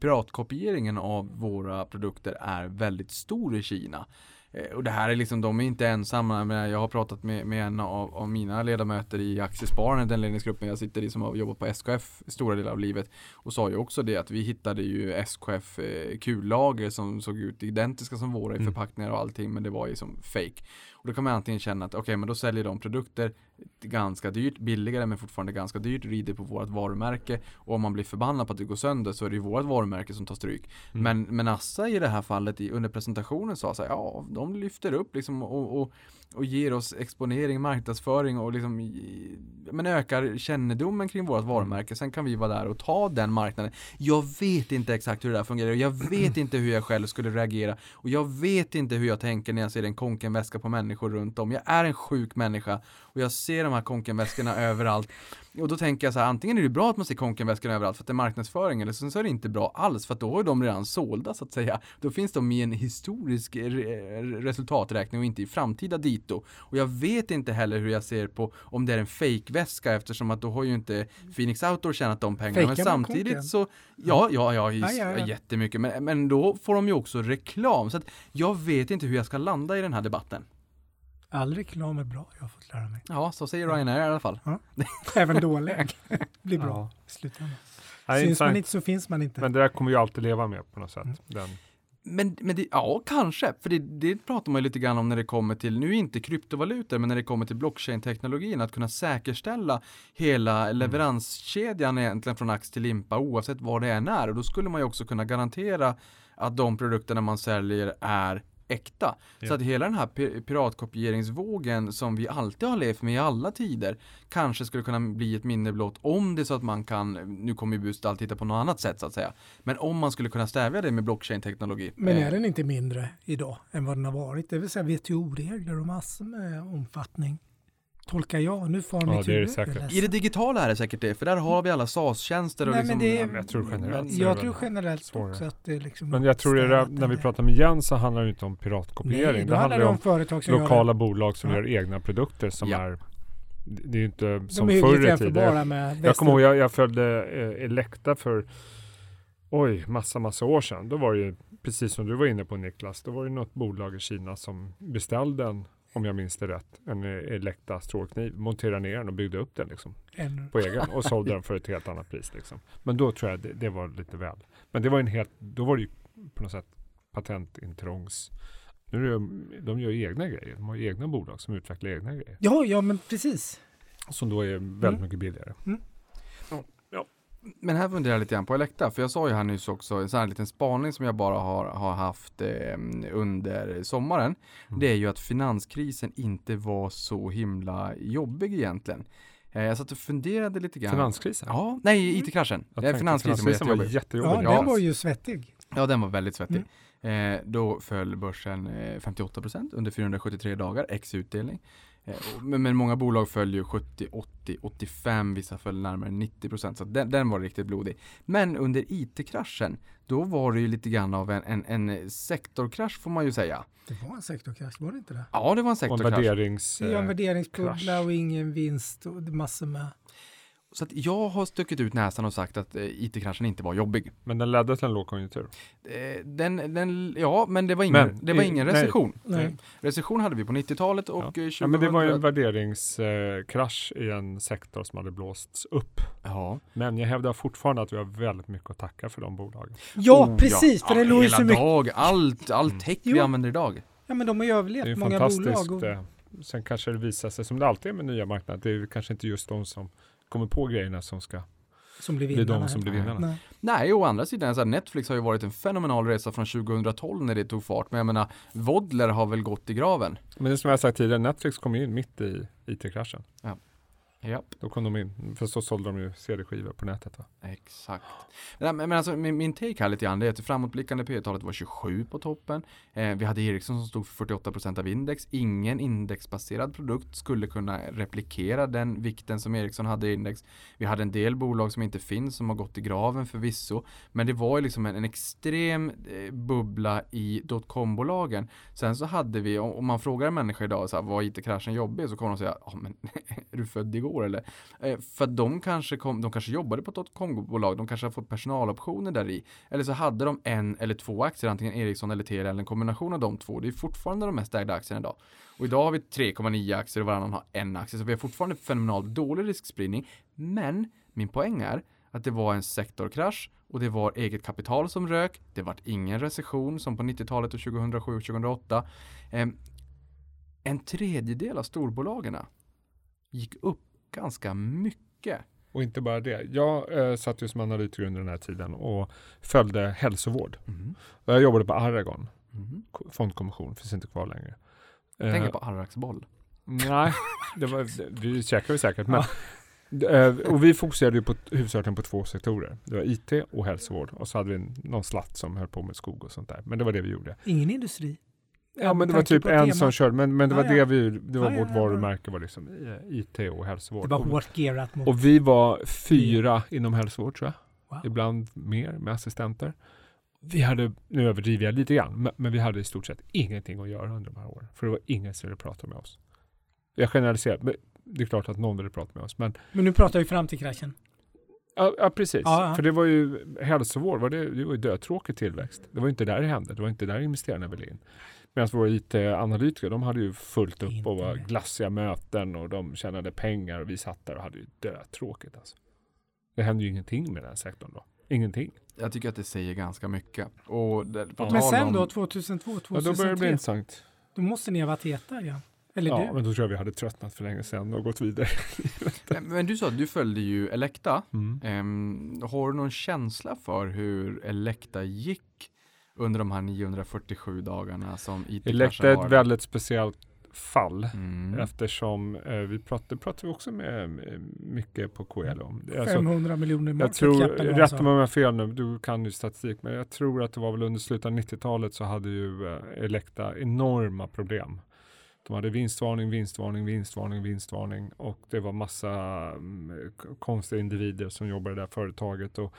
piratkopieringen av våra produkter är väldigt stor i Kina. Eh, Och det här är liksom, de är inte ensamma. Jag, har pratat med, med en av, av mina ledamöter i Aktiespararna, den ledningsgruppen jag sitter i som har jobbat på SKF stora delar av livet. Och sa ju också det att vi hittade ju SKF eh, kullager som såg ut identiska som våra i Mm. förpackningar och allting men det var ju som fake. Och då kan man antingen känna att okej men då säljer de produkter ganska dyrt, billigare men fortfarande ganska dyrt, rider på vårt varumärke och om man blir förbannad på att det går sönder så är det ju vårt varumärke som tar stryk. Mm. Men, men Assa i det här fallet i, under presentationen sa så här, ja de lyfter upp liksom och, och, och ger oss exponering, marknadsföring och liksom men ökar kännedomen kring vårt varumärke. Sen kan vi vara där och ta den marknaden. Jag vet inte exakt hur det där fungerar och jag vet inte hur jag själv skulle reagera och jag vet inte hur jag tänker när jag ser en konkenväska på människor runt om. Jag är en sjuk människa och jag ser de här konkenväskorna överallt. Och då tänker jag så här, antingen är det bra att man ser konkenväskorna överallt för att det är marknadsföring eller så så är det inte bra alls för att då är de redan sålda så att säga. Då finns de i en historisk re- resultaträkning och inte i framtida dito. Och jag vet inte heller hur jag ser på om det är en fake-väska eftersom att då har ju inte Phoenix Outdoor tjänat de pengarna. Men Fejkar man samtidigt konken? så, ja, ja, ja, Ja, ja, ja. jättemycket. Men, men då får de ju också reklam. Så att jag vet inte hur jag ska landa i den här debatten. All reklam är bra, jag har fått lära mig. Ja, så säger Ryanair i alla fall. Även dålig blir bra Ja. i slutändan. Nej, Syns intressant. man inte så finns man inte. Men det där kommer ju alltid leva med på något sätt. Mm. Den, Men, men det, ja, kanske. För det, det pratar man ju lite grann om när det kommer till, nu inte kryptovalutor, men när det kommer till blockchain-teknologin, att kunna säkerställa hela leveranskedjan egentligen från ax till limpa oavsett vad det än är. Och då skulle man ju också kunna garantera att de produkterna man säljer är äkta. Ja. Så att hela den här pi- piratkopieringsvågen som vi alltid har levt med i alla tider kanske skulle kunna bli ett minne blott om det är så att man kan, nu kommer ju Boost alltid titta på något annat sätt så att säga, men om man skulle kunna stävja det med blockchain-teknologi. Men eh, är den inte mindre idag än vad den har varit? Det vill säga WTO-regler och massor med omfattning. Tolkar jag. Nu Ja, mitt det är det huvud. I det digitala är det säkert det, för där har vi alla SAS-tjänster och Nej, liksom, men det är- Ja, men jag tror generellt är Jag tror generellt svårare. också att det är liksom Men jag tror det när vi pratar med Jens så handlar det inte om piratkopiering. Nej, det handlar det om om företag som lokala gör bolag som Ja. gör egna produkter som Ja. är det är ju inte som De är förr i tiden. Jag kommer ihåg, jag, jag följde eh, Elekta för oj, massa, massa år sedan. Då var det ju, precis som du var inne på Niklas, då var det något bolag i Kina som beställde en, om jag minns det rätt, en eh, Elekta strålkniv, monterade ner den och byggde upp den liksom på egen och sålde den för ett helt annat pris liksom. Men då tror jag det, det var lite väl. Men det var en helt, då var det ju på något sätt patentintrångs nu är det, de gör egna grejer. De har egna bolag som utvecklar egna grejer. Ja, ja men precis. Som då är väldigt Mm. mycket billigare. Men här funderar jag lite grann på Elekta, för jag sa ju här nyss också en sån här liten spaning som jag bara har, har haft eh, under sommaren. Mm. Det är ju att finanskrisen inte var så himla jobbig egentligen. Eh, jag satt och funderade lite grann. Finanskrisen? Ja, nej, IT-kraschen. Det är tänkte finanskrisen var finanskrisen var jättejobbig. Ja, den var ju svettig. Ja, den var väldigt svettig. Mm. Eh, då föll börsen eh, 58% under 473 dagar, ex utdelning. Eh, men, men många bolag föll ju 70, 80, 85, vissa föll närmare 90% så att den, den var riktigt blodig. Men under IT-kraschen, då var det ju lite grann av en, en, en sektorkrasch får man ju säga. Det var en sektorkrasch, var det inte det? Ja, det var en Och en sektorkrasch. värderings... Det är en värderingsbubbla och ingen vinst och massor med... Så att jag har stuckit ut näsan och sagt att eh, IT-kraschen inte var jobbig. Men den ledde till en lågkonjunktur. Eh, den, den, ja, men det var ingen, Men, det var eh, ingen nej. recession. Nej. Recession hade vi på 90-talet och Ja. eh, 2000... Ja, men det var ju en värderingskrasch i en sektor som hade blåsts upp. Ja. Men jag hävdar fortfarande att vi har väldigt mycket att tacka för de bolagen. Ja, Oh, precis! För ja, det låg ju så mycket... dag, allt, all Mm. tech vi använder idag. Ja, men de har ju Det är överlevt, många fantastiskt. bolag. Och, eh, Sen kanske det visar sig, som det alltid är med nya marknader, det är kanske inte just de som kommer på grejerna som ska som blir bli vinnarna. de som blir vinnarna. Nej. Nej, å andra sidan, så här, Netflix har ju varit en fenomenal resa från 2012 när det tog fart. Men jag menar, Vodler har väl gått i graven. Men det är som jag har sagt tidigare, Netflix kom ju in mitt i IT-kraschen. Japp. Då kom de in, för så sålde de ju CD-skivor på nätet va? Exakt. Nej, men, men alltså min, min take här lite grann det är att det framåtblickande P talet var 27 på toppen. Eh, vi hade Ericsson som stod för 48% av index. Ingen indexbaserad produkt skulle kunna replikera den vikten som Ericsson hade i index. Vi hade en del bolag som inte finns som har gått i graven förvisso. Men det var ju liksom en, en extrem eh, bubbla i dotcom-bolagen. Sen så hade vi, om, om man frågar en människa idag så här, var IT-kraschen jobbig? Så kommer de säga, ja men är du född igår eller? Eh, för att de kanske, kom, de kanske jobbade på ett dotcom-bolag, de kanske har fått personaloptioner där i. Eller så hade de en eller två aktier, antingen Ericsson eller Telia eller en kombination av de två. Det är fortfarande de mest ägda aktierna idag. Och idag har vi 3,9 aktier och varannan har en aktie, så vi har fortfarande fenomenalt dålig riskspridning. Men min poäng är att det var en sektorkrasch och det var eget kapital som rök. Det var ingen recession som på 90-talet och 2007 och 2008. Eh, en tredjedel av storbolagen gick upp ganska mycket. Och inte bara det. Jag eh, satt ju som analytiker under den här tiden och följde hälsovård. Mm. Och jag jobbade på Aragon, Mm. ko- fondkommission, finns inte kvar längre. Tänker Eh, på Arrax boll. Nej, det var, vi käkade ju säkert. Men, eh, och vi fokuserade ju på, huvudsakligen på två sektorer. Det var IT och hälsovård. Och så hade vi någon slatt som höll på med skog och sånt där. Men det var det vi gjorde. Ingen industri. Ja, men det var typ en temat. som körde. Men, men det var Ja, det vi, det var Ja, vårt ja, varumärke var liksom eh, IT och hälsovård. Det var och, hårt gearat mot... och vi var fyra inom hälsovård tror jag. Wow. Ibland mer med assistenter. Vi hade, nu överdriver jag lite grann, men, men vi hade i stort sett ingenting att göra under de här åren. För det var ingen som ville prata med oss. Jag generaliserar, men det är klart att någon ville prata med oss. Men Men nu pratar vi fram till kraschen. Ja, ja precis. Ja, ja. För det var ju hälsovård, var det, det var ju dödtråkig tillväxt. Det var ju inte där det hände. Det var inte där investerarna ville in. Medan våra IT-analytiker, de hade ju fullt upp och var glassiga möten och de tjänade pengar och vi satt där och hade ju dödtråkigt alltså. Det hände ju ingenting med den här sektorn då. Ingenting. Jag tycker att det säger ganska mycket. Och det, på Ja. Men sen om- då, 2002, Ja, då började det bli 2003, intressant. då måste ni ha varit heta igen. Eller Ja, du. men då tror jag vi hade tröttnat för länge sedan och gått vidare. Men- Men du sa att du följde ju Elekta. Mm. Ehm, har du någon känsla för hur Elekta gick under de här 947 dagarna som IT-kraschen Elekta är ett väldigt speciellt fall. Mm. Eftersom eh, vi pratade, pratade vi också med eh, mycket på KL om. Alltså, 500 miljoner Jag market tror, rätta sa. mig om jag har fel nu, du kan ju statistik, men jag tror att det var väl under slutet av 90-talet så hade ju eh, Elekta enorma problem. De hade vinstvarning, vinstvarning, vinstvarning, vinstvarning och det var massa mm, konstiga individer som jobbade i det där företaget och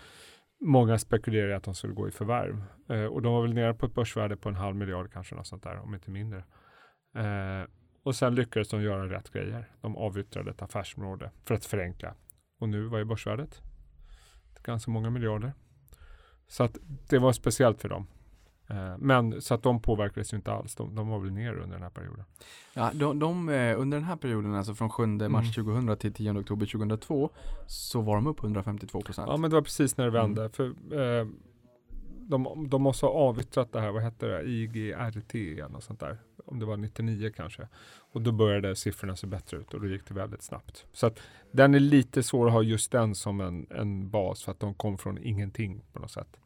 många spekulerade i att de skulle gå i förvärv. Eh, och de var väl nere på ett börsvärde på en halv miljard kanske, något sånt där, om inte mindre. Eh, och sen lyckades de göra rätt grejer. De avyttrade ett affärsområde för att förenkla. Och nu, vad är börsvärdet? ganska många miljarder. Så att det var speciellt för dem. Eh, Men så att de påverkades ju inte alls. De, de var väl ner under den här perioden. Ja, de, de, eh, under den här perioden, alltså från 7 mars 2000 till 10 oktober 2002, så var de upp 152 procent. Ja men det var precis när det Mm. vände. För, eh, de, de måste ha avyttrat det här, vad hette det, IGRT eller något sånt där. Om det var 99 kanske. Och då började siffrorna se bättre ut och då gick det väldigt snabbt. Så att den är lite svår att ha just den som en, en bas för att de kom från ingenting på något sätt.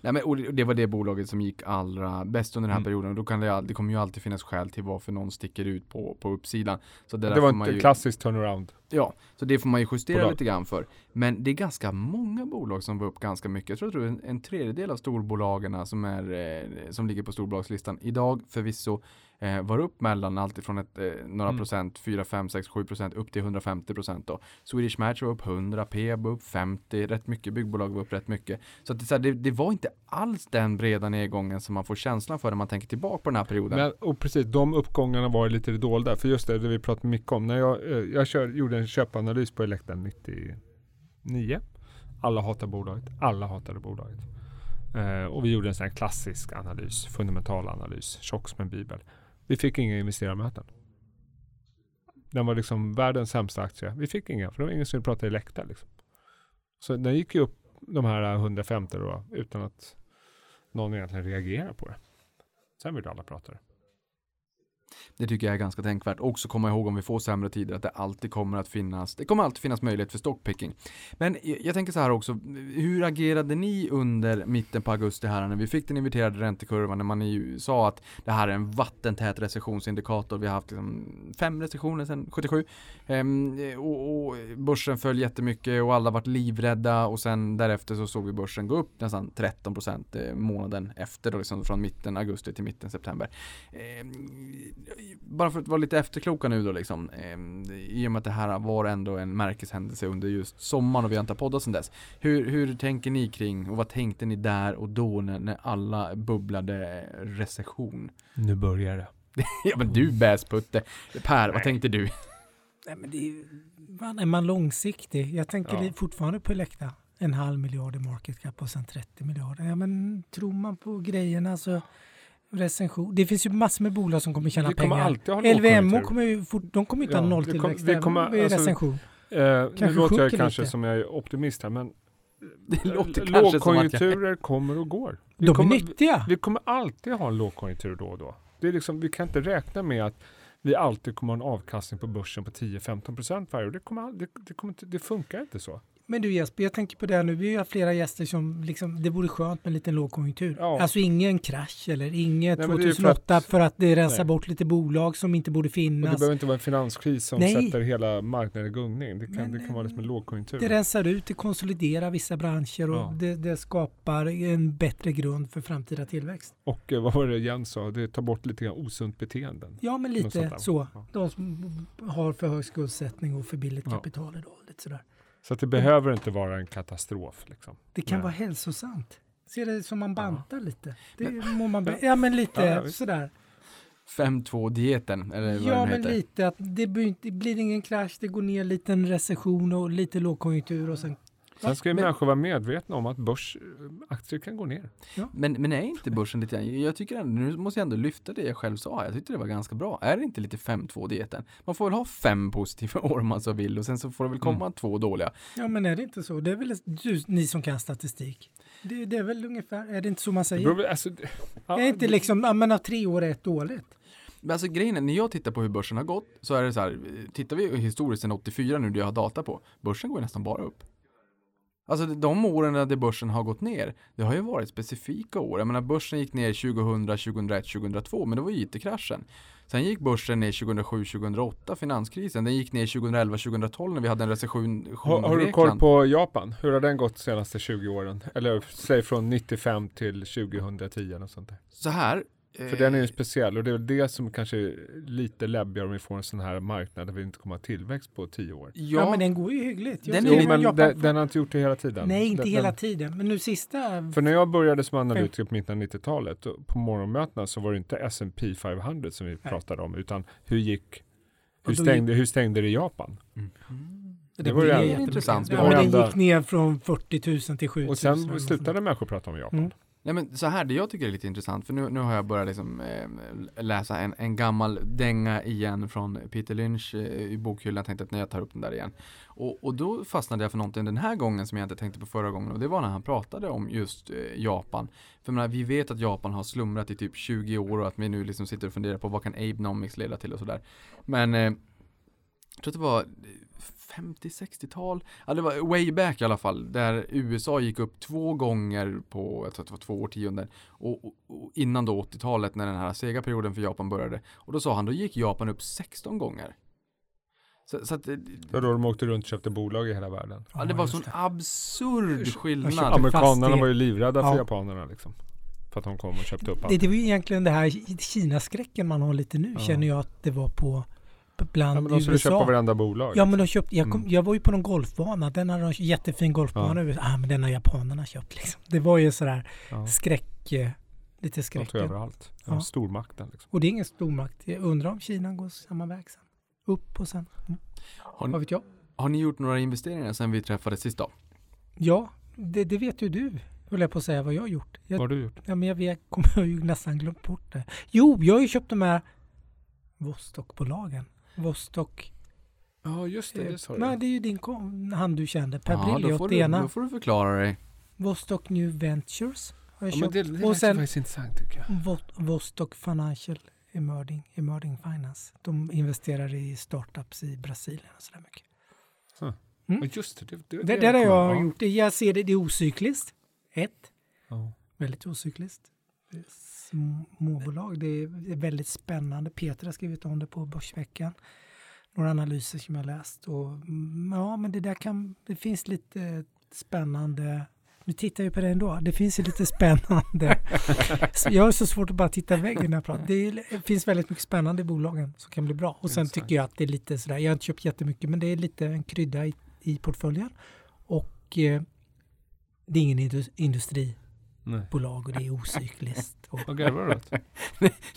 Nej, men, det- var det bolaget som gick allra bäst under den här Mm. perioden. Då kan det, det kommer ju alltid finnas skäl till varför någon sticker ut på, på uppsidan. Så det, Det, var ju, klassiskt turnaround. Ja, så det får man ju justera Bolag. lite grann för. Men det är ganska många bolag som var upp ganska mycket. Jag tror, jag tror en, en tredjedel av storbolagen som, är, eh, som ligger på storbolagslistan idag förvisso eh, var upp mellan allt ifrån ett, eh, några Mm. procent, 4, 5, 6, 7 procent upp till 150 procent. Då. Swedish Match var upp 100, Peab var upp 50, rätt mycket byggbolag var upp rätt mycket. Så, att det, så här, det, det var inte alls den breda nedgången som man får känslan för när man tänker tillbaka på den här perioden. Men, och precis, de uppgångarna var lite dolda. För just det, det vi pratade mycket om. När jag, eh, jag kör, gjorde en köpanalys på Elekta 99. Alla hatar bolaget. Alla hatade bolaget. Eh, och vi gjorde en sån här klassisk analys, fundamental analys, tjock som en bibel. Vi fick inga investerarmöten. Den var liksom världens sämsta aktie. Vi fick inga, för det var ingen som ville prata Elekta. Liksom. Så den gick ju upp de här 150 då, utan att någon egentligen reagerade på det. Sen ville alla prata det. Det tycker jag är ganska tänkvärt. Också komma ihåg om vi får sämre tider att det alltid kommer att finnas, det kommer alltid finnas möjlighet för stockpicking. Men jag, tänker så här också, hur agerade ni under mitten på augusti här när vi fick den inverterade räntekurvan när man ju sa att det här är en vattentät recessionsindikator. Vi har haft liksom fem recessioner sedan 77 ehm, och, och börsen föll jättemycket och alla vart livrädda och sen därefter så såg vi börsen gå upp nästan 13 procent eh, månaden efter då liksom från mitten augusti till mitten september. Ehm, bara för att vara lite efterkloka nu då liksom. Eh, I och med att det här var ändå en märkeshändelse under just sommaren och vi har inte poddat sedan dess. Hur, hur tänker ni kring och vad tänkte ni där och då när, när alla bubblade recession? Nu börjar det. ja men du bäsputte. Per, vad tänkte du? Nej, men det är, man, är man långsiktig? Jag tänker Ja. fortfarande på Elekta. En halv miljard i market cap och sen 30 miljarder. Ja, men tror man på grejerna så recension. Det finns ju massor med bolag som kommer tjäna kommer pengar. lågkonjunktur. kommer ju fort, de kommer inte Ja, ha nolltillväxt även kommer- alltså, recension. Eh, nu Kanske låter jag kanske lite. som jag är optimist här, men Det låter att jag... lågkonjunkturer kommer och går. Vi De är kommer, nyttiga. vi kommer alltid ha en lågkonjunktur då och då. Det är liksom, vi kan inte räkna med att vi alltid kommer ha en avkastning på börsen på 10-15% varje år. Det, kommer, det, det, kommer inte, det funkar inte så. Men du Jesper, jag tänker på det här nu. Vi har flera gäster som liksom, det vore skönt med en liten lågkonjunktur. Ja. Alltså ingen krasch eller inget Nej, men det är ju för 2008 för att- att, det rensar Nej. bort lite bolag som inte borde Och det finnas. behöver inte vara en finanskris som Nej. sätter hela marknaden i gungning. Det kan, Men, det kan vara liksom en lågkonjunktur. Det rensar ut, det konsoliderar vissa branscher och Ja. det, det skapar en bättre grund för framtida tillväxt. Och eh, vad var det Jens sa? Det tar bort lite grann osunt beteenden. Ja, men lite så. Ja. De som har för hög skuldsättning och för billigt kapital idag. Lite sådär. Så att det behöver inte vara en katastrof. Liksom. Det kan Nej. vara hälsosamt. Ser det som man bantar lite. Det Men- mår man ja, men lite Ja, ja, sådär. 5-2-dieten, eller vad Ja, den men heter. lite att det blir, det blir ingen krasch, det går ner lite en recession och lite lågkonjunktur och sen Sen ska ju Men- människor vara medvetna om att börsaktier kan gå ner. Men, men är inte börsen lite grann, jag tycker ändå, nu måste jag ändå lyfta det jag själv sa, jag tyckte det var ganska bra. Är det inte lite 5-2-dieten? Man får väl ha fem positiva år om man så vill och sen så får det väl komma två dåliga. Ja, men är det inte så? Det är väl du, ni som kan statistik. Det, det är väl ungefär, är det inte så man Det säger? beror, alltså, ja, är inte liksom, ja men av tre år är ett dåligt. Men alltså grejen är, när jag tittar på hur börsen har gått så är det så här, tittar vi historiskt sedan 84 nu det jag har data på, börsen går ju nästan bara upp. Alltså de åren där börsen har gått ner, det har ju varit specifika år. Jag menar börsen gick ner 2000, 2001, 2002, men det var ju IT-kraschen. Sen gick börsen ner 2007, 2008, finanskrisen. Den gick ner 2011, 2012 när vi hade en recession har, har du koll på Japan? Hur har den gått de senaste 20 åren? Eller säg från 95 till 2010 eller sånt där. Så här. För den är ju eh, speciell och det är väl det som kanske är lite läbbigare om vi får en sån här marknad där vi inte kommer ha tillväxt på 10 år. Ja, Ja, men den går ju hyggligt. Den Jo ju- men Japan- den, den har inte gjort det hela tiden. Nej, inte den, hela den, tiden. Men nu sista... För när jag började som analytiker på mitten av 90-talet då- på morgonmötena så var det inte S&P 500 som vi pratade om utan hur gick hur stängde, hur stängde det i Japan? det var ju blir ändå jättemycket. intressant. Ja, men den ändå- gick ner från 40 000 till 7 000. Och sen slutade människor prata om Japan. Mm. Nej men så här, det jag tycker är lite intressant, för nu, nu har jag börjat liksom, eh, läsa en, en gammal dänga igen från Peter Lynch eh, i bokhyllan, jag tänkte att när jag tar upp den där igen. Och, och då fastnade jag för någonting den här gången som jag inte tänkte på förra gången och det var när han pratade om just eh, Japan. För menar, vi vet att Japan har slumrat i typ 20 år och att vi nu liksom sitter och funderar på vad kan Abenomics leda till och sådär. Men eh, jag tror att det var 50-60-tal, ja det var way back i alla fall, där USA gick upp två gånger på, jag tror att det var två årtionden, och, och, och innan då 80-talet när den här sega perioden för Japan började. Och då sa han, då gick Japan upp 16 gånger. Så, så att, det- Det var då de åkte runt och köpte bolag i hela världen. ja, det var sån det. absurd skillnad. Amerikanerna det- var ju livrädda för Ja. japanerna liksom. För att de kom och köpte upp Det, allt. det var ju egentligen det här Kina-skräcken man har lite nu, Ja. känner jag att det var på Ja, bland men de skulle köpa USA. varenda bolag. Ja men de köpte, jag, kom, Mm. jag var ju på någon golfbana, den hade de jättefin golfbana. Ja. Ah, men den har japanerna köpt liksom. Det var ju sådär Ja. skräck, eh, lite De skräck. tog över allt. De Ja. Stormakten liksom. Och det är ingen stormakt. Jag undrar om Kina går samma väg sen. Upp och sen, mm. Har, vad ni, vet jag? har ni gjort några investeringar sen vi träffades sist då? Ja, det, det vet ju du, höll jag på att säga vad jag har gjort. Vad Jag, har du gjort? ja, men jag vet, kommer jag ju nästan glömt bort det. Jo, jag har ju köpt de här Vostokbolagen. Vostok, Ja just det, det eh, sa du. men det är ju din kom, han du kände, Per Ja, då får, Brilliot, du, ena. då får du förklara dig. Vostok New Ventures har jag Ja, men köpt. det, det och lät sen faktiskt intressant tycker jag. Vo- Vostok Financial Emerging, Emerging Finance. De investerar i startups i Brasilien och sådär mycket. Mm. Ja, just det. Det, det, Det, det har jag ja. gjort. Jag ser det, det är ocykliskt. Ett, Ja. väldigt ocykliskt. Småbolag, det är, väldigt spännande. Peter har skrivit om det på Börsveckan. Några analyser som jag läst. Och, mm, ja, men det där kan, det finns lite spännande nu tittar jag på det ändå. Det finns ju lite spännande. Jag har så svårt att bara titta i väggen när jag pratar. Det, finns väldigt mycket spännande i bolagen som kan bli bra. Och sen Exakt. tycker jag att det är lite sådär, jag har inte köpt jättemycket, men det är lite en krydda i, i portföljen. Och eh, det är ingen indus- Nej. och det är ocykliskt. Och, Vad garvar du åt?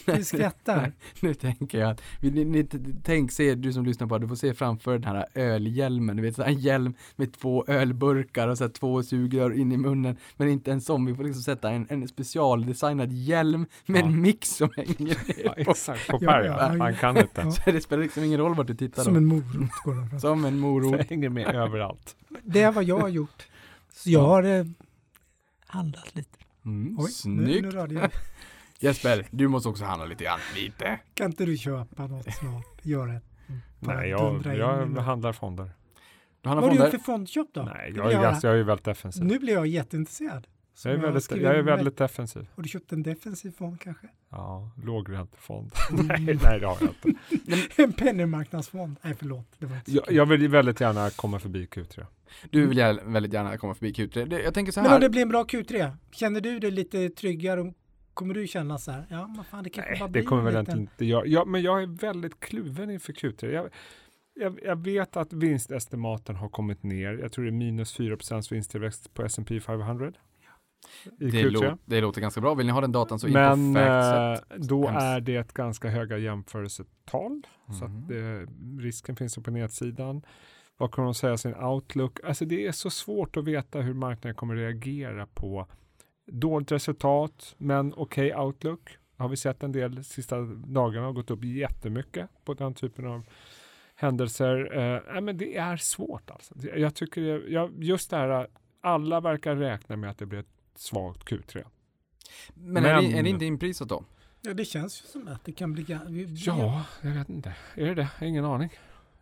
du skrattar. Nu tänker jag att, ni, ni, tänk se, du som lyssnar på det, du får se framför den här ölhjälmen, du vet så här en hjälm med två ölburkar och så här två sugrör in i munnen, men inte en sån, vi får liksom sätta en, en specialdesignad hjälm med Ja. en mix som hänger Ja, ner på. exakt, på Ja, Per ja, ja. ja. Han kan inte. Ja. Så det spelar liksom ingen roll vart du tittar Som då. en morot går de fram. Som en morot. Det hänger med överallt. Det är vad jag har gjort. Så jag har eh, handlat lite. Mm, Oj, nu, snyggt. nu jag. Jesper, du måste också handla lite grann. Lite. Kan inte du köpa något snart? Gör det. Nej, jag, jag handlar fonder. Du handlar Vad har du gjort fonder. för fondköp då? Nej, jag jag jag är väldigt defensiv. Nu blir jag jätteintresserad. Jag är väldigt, jag är väldigt defensiv. Har du köpt en defensiv fond kanske? Ja, lågräntefond. Mm. nej, nej, det har jag inte. en penningmarknadsfond? Nej, förlåt. Det var inte Jag, jag vill ju väldigt gärna komma förbi Q3. Du vill gär- väldigt gärna komma förbi Q3. Det- Jag tänker så Men om här. det blir en bra Q3, känner du dig lite tryggare? Kommer du känna så här, ja men fan det kanske bara Nej, blir det kommer väl liten... inte jag. jag. Men jag är väldigt kluven inför Q3. Jag, jag, jag vet att vinstestimaten har kommit ner. Jag tror det är minus 4% vinsttillväxt på S&P 500 i Det, Q3. lå- det låter ganska bra. Vill ni ha den datan så Men eh, då är det ett ganska höga jämförelsetal. Så Mhm. att det, risken finns på nedsidan. Vad kommer de säga sin outlook? Alltså det är så svårt att veta hur marknaden kommer reagera på dåligt resultat, men okej outlook. Har vi sett en del sista dagarna har gått upp jättemycket på den typen av händelser. Eh, nej, men det är svårt alltså. Jag tycker det, jag, just det här, alla verkar räkna med att det blir ett svagt Q3. Men, är, det, men- är det inte inprisat då? Ja, det känns ju som att det kan bli... ga- vi- vi- Ja, jag vet inte. Är det det? Ingen aning.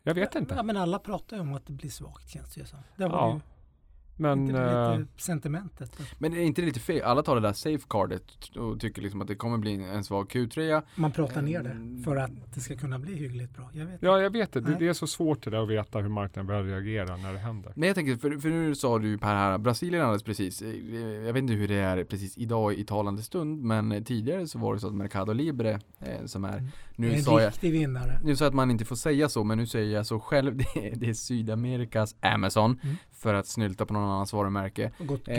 Jag vet Ja, inte. men alla pratar ju om att det blir svagt känns det ju som. Det har Ja, ju Men inte det eh, lite sentimentet. Men är inte det lite fel? Alla tar det där safecardet och tycker liksom att det kommer bli en svag Q3. Man pratar ner Mm. det för att det ska kunna bli hyggligt bra. Jag vet ja, jag vet det. det. Det är så svårt det där att veta hur marknaden börjar reagera när det händer. Men jag tänker, för, för nu sa du Per här, Brasilien alldeles precis. eh, Jag vet inte hur det är precis idag i talande stund, men tidigare så var det så att Mercado Libre, eh, som är, nu en sa jag, riktig vinnare. nu sa jag att man inte får säga så, men nu säger jag så själv. Det är, det är Sydamerikas Amazon, Mm. för att snylta på någon annans varumärke. Och gått. Eh,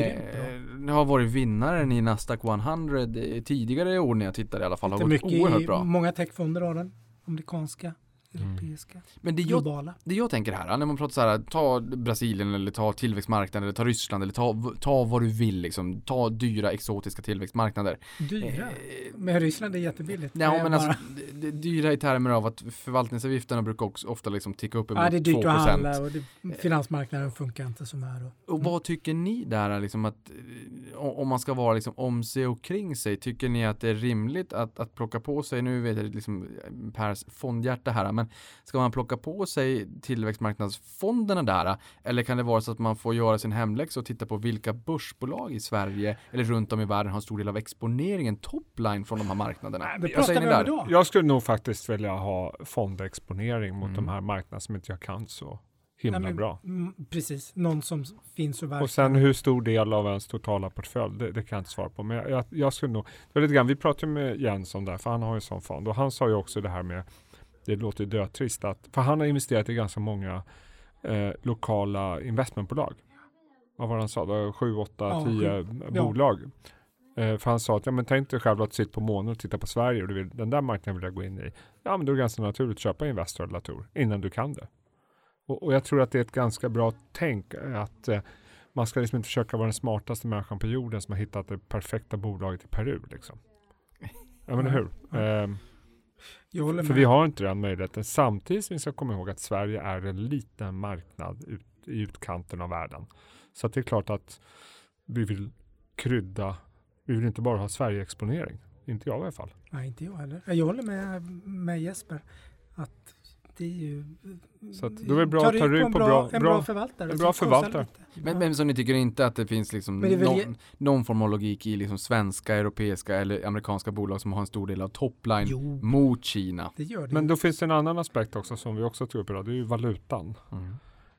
det har varit vinnaren i Nasdaq 100 eh, tidigare år när jag tittade i alla fall. Har Inte gått oerhört i, bra. Många techfonder har den. Amerikanska, Mm. europeiska, Men det jag, globala. det jag tänker här, när man pratar så här, ta Brasilien eller ta tillväxtmarknaden eller ta Ryssland eller ta, ta vad du vill liksom. Ta dyra exotiska tillväxtmarknader. Dyra. Eh, Men Ryssland är jättebilligt. Är men bara- alltså, det, dyra i termer av att förvaltningsavgifterna brukar också ofta liksom ticka upp emot Ja, det är dyrt 2%. att handla och det, finansmarknaden funkar inte som här. Och, Och vad tycker ni där liksom att eh, om man ska vara liksom om sig och kring sig, tycker ni att det är rimligt att, att plocka på sig, nu vet jag liksom eh, Pers fondhjärta här, men ska man plocka på sig tillväxtmarknadsfonderna där? Eller kan det vara så att man får göra sin hemläxa och titta på vilka börsbolag i Sverige eller runt om i världen har en stor del av exponeringen topline från de här marknaderna? det Vad pratar vi om idag. Jag skulle nog faktiskt vilja ha fondexponering mot Mm. de här marknaderna som inte jag kan så himla Nej, men- bra. Mm, precis, någon som finns och verkar. Och sen hur stor del av ens totala portfölj, det, det kan jag inte svara på. Men jag, jag, jag skulle nog, det var lite grann, vi pratade med Jens om det här, för han har ju en sån fond. Och han sa ju också det här med, det låter dötrist, att, för han har investerat i ganska många eh, lokala investmentbolag. Vad var det han sa? Sju, åtta, tio bolag. Eh, för han sa att, ja men tänk dig själv att sitta på månen och titta på Sverige och du vill, den där marknaden vill jag gå in i. Ja men då är det ganska naturligt att köpa Investor eller Latour innan du kan det. Och, och jag tror att det är ett ganska bra tänk eh, att eh, man ska liksom inte försöka vara den smartaste människan på jorden som har hittat det perfekta bolaget i Peru. Liksom. Ja men hur? Håller för vi har inte den möjligheten. Samtidigt som vi ska komma ihåg att Sverige är en liten marknad ut, i utkanten av världen. Så att det är klart att vi vill krydda, vi vill inte bara ha Sverige-exponering. Inte jag i alla fall. Nej, inte jag heller. Jag håller med, med Jesper. Att det är ju... Så att då är det bra att ta rygg en på bra, bra- en bra- förvaltare. en som bra förvaltare. Men, men så ni tycker inte att det finns liksom det är väl någon, någon form av logik i liksom svenska, europeiska eller amerikanska bolag som har en stor del av topline Jo, mot Kina? det gör det. Men ju. då finns det en annan aspekt också som vi också tog upp idag. Det är ju valutan. Mm.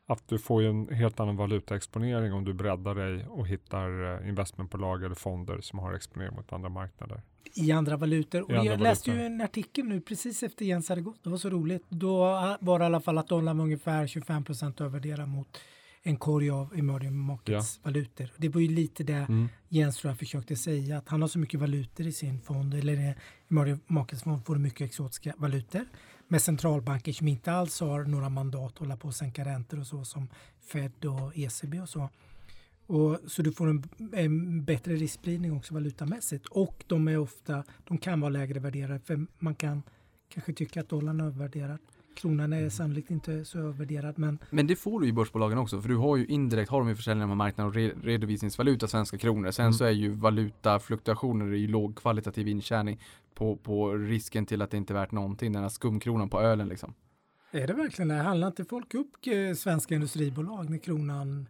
Att du får ju en helt annan valutaexponering om du breddar dig och hittar eh, investmentbolag eller fonder som har exponering mot andra marknader. I andra valutor. Och I andra jag läste ju en artikel nu precis efter Jens hade gått. Det var så roligt. Då var det i alla fall att dollarn var ungefär 25 procent övervärderad mot en korg av emerging markets valutor. Det var ju lite det Mm. Jens tror jag försökte säga. Att han har så mycket valutor i sin fond. Eller emerging markets fond får mycket exotiska valutor. Med centralbanker som inte alls har några mandat att hålla på och sänka räntor och så som Fed och ECB och så. Och, så du får en, en bättre riskspridning också valutamässigt. Och de är ofta, de kan vara lägre värderade för man kan kanske tycka att dollarn är övervärderad. Kronan är sannolikt inte så övervärderad men Men det får du i börsbolagen också, för du har ju indirekt har de ju försäljning på marknaden och re redovisningsvaluta svenska kronor. Sen Mm. så är ju valutafluktuationer i lågkvalitativ intjäning på, på risken till att det inte är värt någonting, den här skumkronan på ölen liksom. är det verkligen det? Handlar inte folk upp eh, svenska industribolag när kronan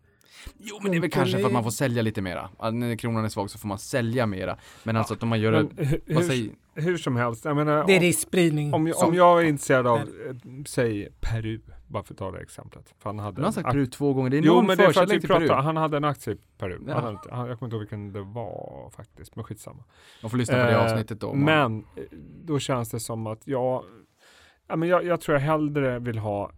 Jo, men det är väl kanske för att det- man får sälja lite mera. När kronan är svag så får man sälja mera. Men alltså att om man gör Men en, hur, vad säger, hur som helst, jag menar, Det är om, riskspridning. om, jag- som- om jag är intresserad av, eh, säg Peru, bara för att ta det exemplet. För han hade han har en sagt Peru två gånger, det är Jo, men det är för att vi Peru. pratar, han hade en aktie i Peru. Ja. Han hade han, jag kommer inte ihåg vilken det var faktiskt, men skitsamma. Man får lyssna på det Eh, avsnittet då. om man- Men eh, då känns det som att jag, ja, men jag, jag tror jag hellre vill ha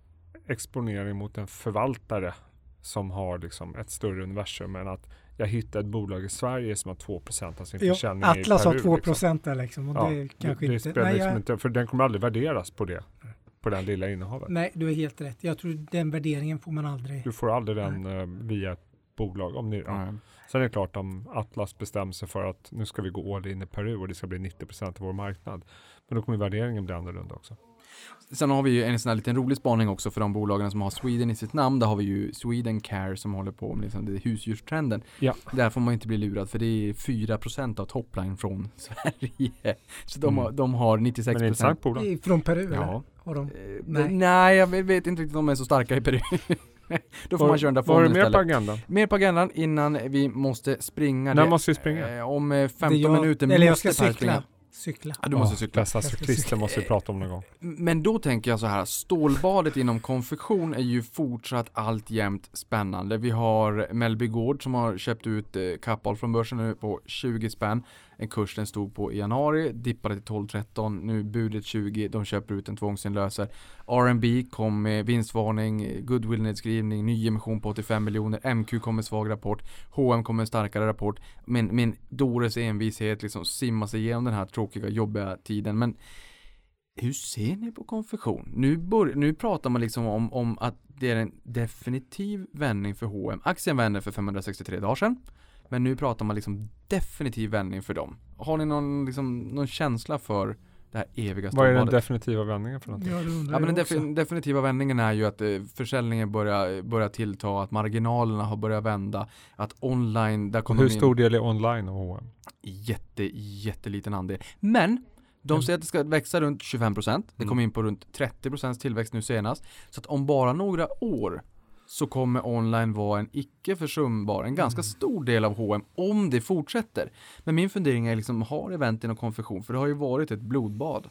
exponering mot en förvaltare som har liksom ett större universum än att jag hittar ett bolag i Sverige som har 2 av sin Jo, försäljning Atlas i har Peru. 2 liksom. procent där liksom. Och Ja, det kanske det inte... spelar Nej, liksom jag, inte, för den kommer aldrig värderas på det, på den lilla innehavet. nej, du är helt rätt. Jag tror den värderingen får man aldrig. Du får aldrig den eh, via ett bolag. Om ni, ja. Nej. Sen är det klart om Atlas bestämmer sig för att nu ska vi gå all in i Peru och det ska bli 90% av vår marknad. Men då kommer värderingen bli annorlunda också. Sen har vi ju en sån här liten rolig spaning också för de bolagen som har Sweden i sitt namn. Där har vi ju Sweden Care som håller på med liksom det husdjurstrenden. Ja. Där får man inte bli lurad för det är 4% av topline från Sverige. Så de, har, Mm. de har Men 96%. det är. I- Från Peru eller? Ja. Har de? Eh, Nej. Nej. jag vet- inte riktigt om de är så starka i Peru. Då får Vad- man köra den där Vad har du fonden mer på istället. agendan? Mer på agendan innan vi måste springa. När Det- måste vi springa? Eh, om eh, 15 Det är jag- minuter Eller jag ska Per springa. Cykla. Ja, du måste cykla. Ska cyklister måste vi prata om någon gång. Men då tänker jag så här, stålbadet inom konfektion är ju fortsatt alltjämt spännande. Vi har Mellby Gård som har köpt ut eh, Kappahl från börsen nu på 20 spänn. En kurs den stod på i januari, dippade till 12-13, nu budet 20, de köper ut en tvångsinlöser. R&B kom med vinstvarning, goodwill-nedskrivning, nyemission på 85 miljoner, MQ kom med svag rapport, H&M kom med en starkare rapport. Min, min Dores envishet liksom simmar sig igenom den här tråkiga, jobbiga tiden. Men hur ser ni på konfektion? Nu, bör, nu pratar man liksom om, om att det är en definitiv vändning för H&M. Aktien vände för 563 dagar sedan. Men nu pratar man liksom definitiv vändning för dem. Har ni någon, liksom, någon känsla för det här eviga Vad är den definitiva vändningen för någonting? Ja, Ja, men den defin- definitiva vändningen är ju att eh, försäljningen börjar, börjar tillta, att marginalerna har börjat vända, att online, där kommer hur in- stor del är online och H&M? jätte, jätteliten andel. Men de Mm. säger att det ska växa runt 25%. Det Mm. kom in på runt 30% tillväxt nu senast. Så att om bara några år så kommer online vara en icke försumbar, en ganska Mm. stor del av H&M om det fortsätter. Men min fundering är liksom, har eventen och konfektion? För det har ju varit ett blodbad.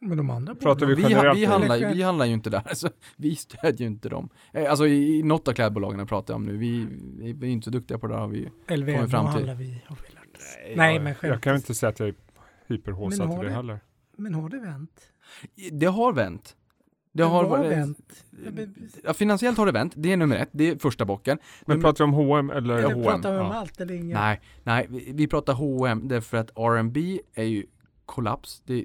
Men de andra Pratar vi Vi, generellt vi, handlar, Eller- vi handlar ju inte där, så vi stödjer ju inte dem. Eh, Alltså i, i något av klädbolagen pratar jag om nu. Vi, vi är inte så duktiga på det där har vi ju. LVM kommer fram till. handlar vi, har vi lärt oss. Nej, jag, men jag skämt. kan inte säga att jag är hyperhåsad till det- heller. Men har det vänt? Det har vänt. Det Men har varit- vänt? Ja, men- finansiellt har det vänt, det är nummer ett, det är första bocken. Men Nummer- pratar vi om H&M eller? Eller H&M, pratar vi om ja. allt eller inget? Nej, nej, vi, vi pratar H&M därför att R&B är ju kollaps, det är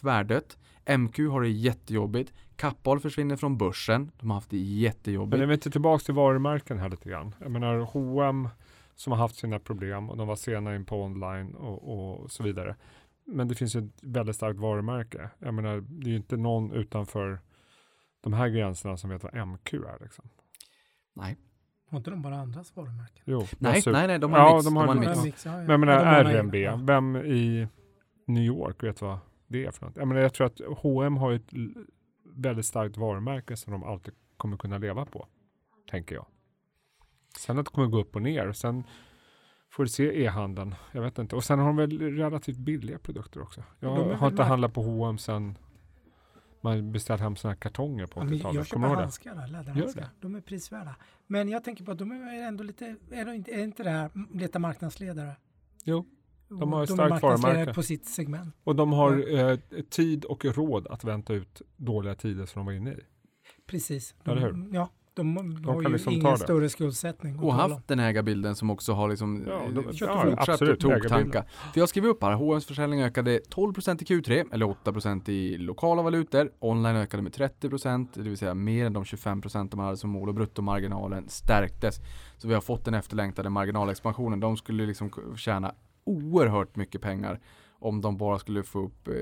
tvärdött. MQ har det jättejobbigt. Kappahl försvinner från börsen, de har haft det Men jättejobbigt. är vi inte tillbaka till varumärken här lite grann? Jag menar H&M som har haft sina problem och de var sena in på online och, och så vidare. Men det finns ju ett väldigt starkt varumärke. Jag menar, det är ju inte någon utanför de här gränserna som vet vad MQ är. Liksom. Nej. Har inte de bara andras varumärken? Jo, Nej, nej, nej, de har ja, mix. de har, de har mix. mix. Ja, mix, ja, ja. Men jag menar Ja, de har- RMB, ja. vem i New York vet vad det är för något? Jag, menar, jag tror att H&M har ju ett väldigt starkt varumärke som de alltid kommer kunna leva på, tänker jag. Sen att det kommer gå upp och ner, och sen får vi se e-handeln, jag vet inte. Och sen har de väl relativt billiga produkter också. Jag har inte handlat på H&M sen man beställde hem sådana här kartonger på Ja, men 80-talet. jag köper handskar läderhandskar. det? De är prisvärda. Men jag tänker på att de är ändå lite, är, de inte, är inte det här leta marknadsledare? Jo, de har ett starkt varumärke. på sitt segment. Och de har eh, tid och råd att vänta ut dåliga tider som de var inne i. Precis. Ja, De, ja, de, har kan ju liksom ingen större skuldsättning. Och haft den ägarbilden som också har liksom Ja, eh, de- fortsatt ja, absolut, att ägarbilden. toktanka. För jag skriver upp här, H&M's försäljning ökade 12% i Q3, eller 8% i lokala valutor. Online ökade med 30%, det vill säga mer än de 25% man hade som mål och bruttomarginalen stärktes. Så vi har fått den efterlängtade marginalexpansionen. De skulle liksom tjäna oerhört mycket pengar om de bara skulle få upp, eh,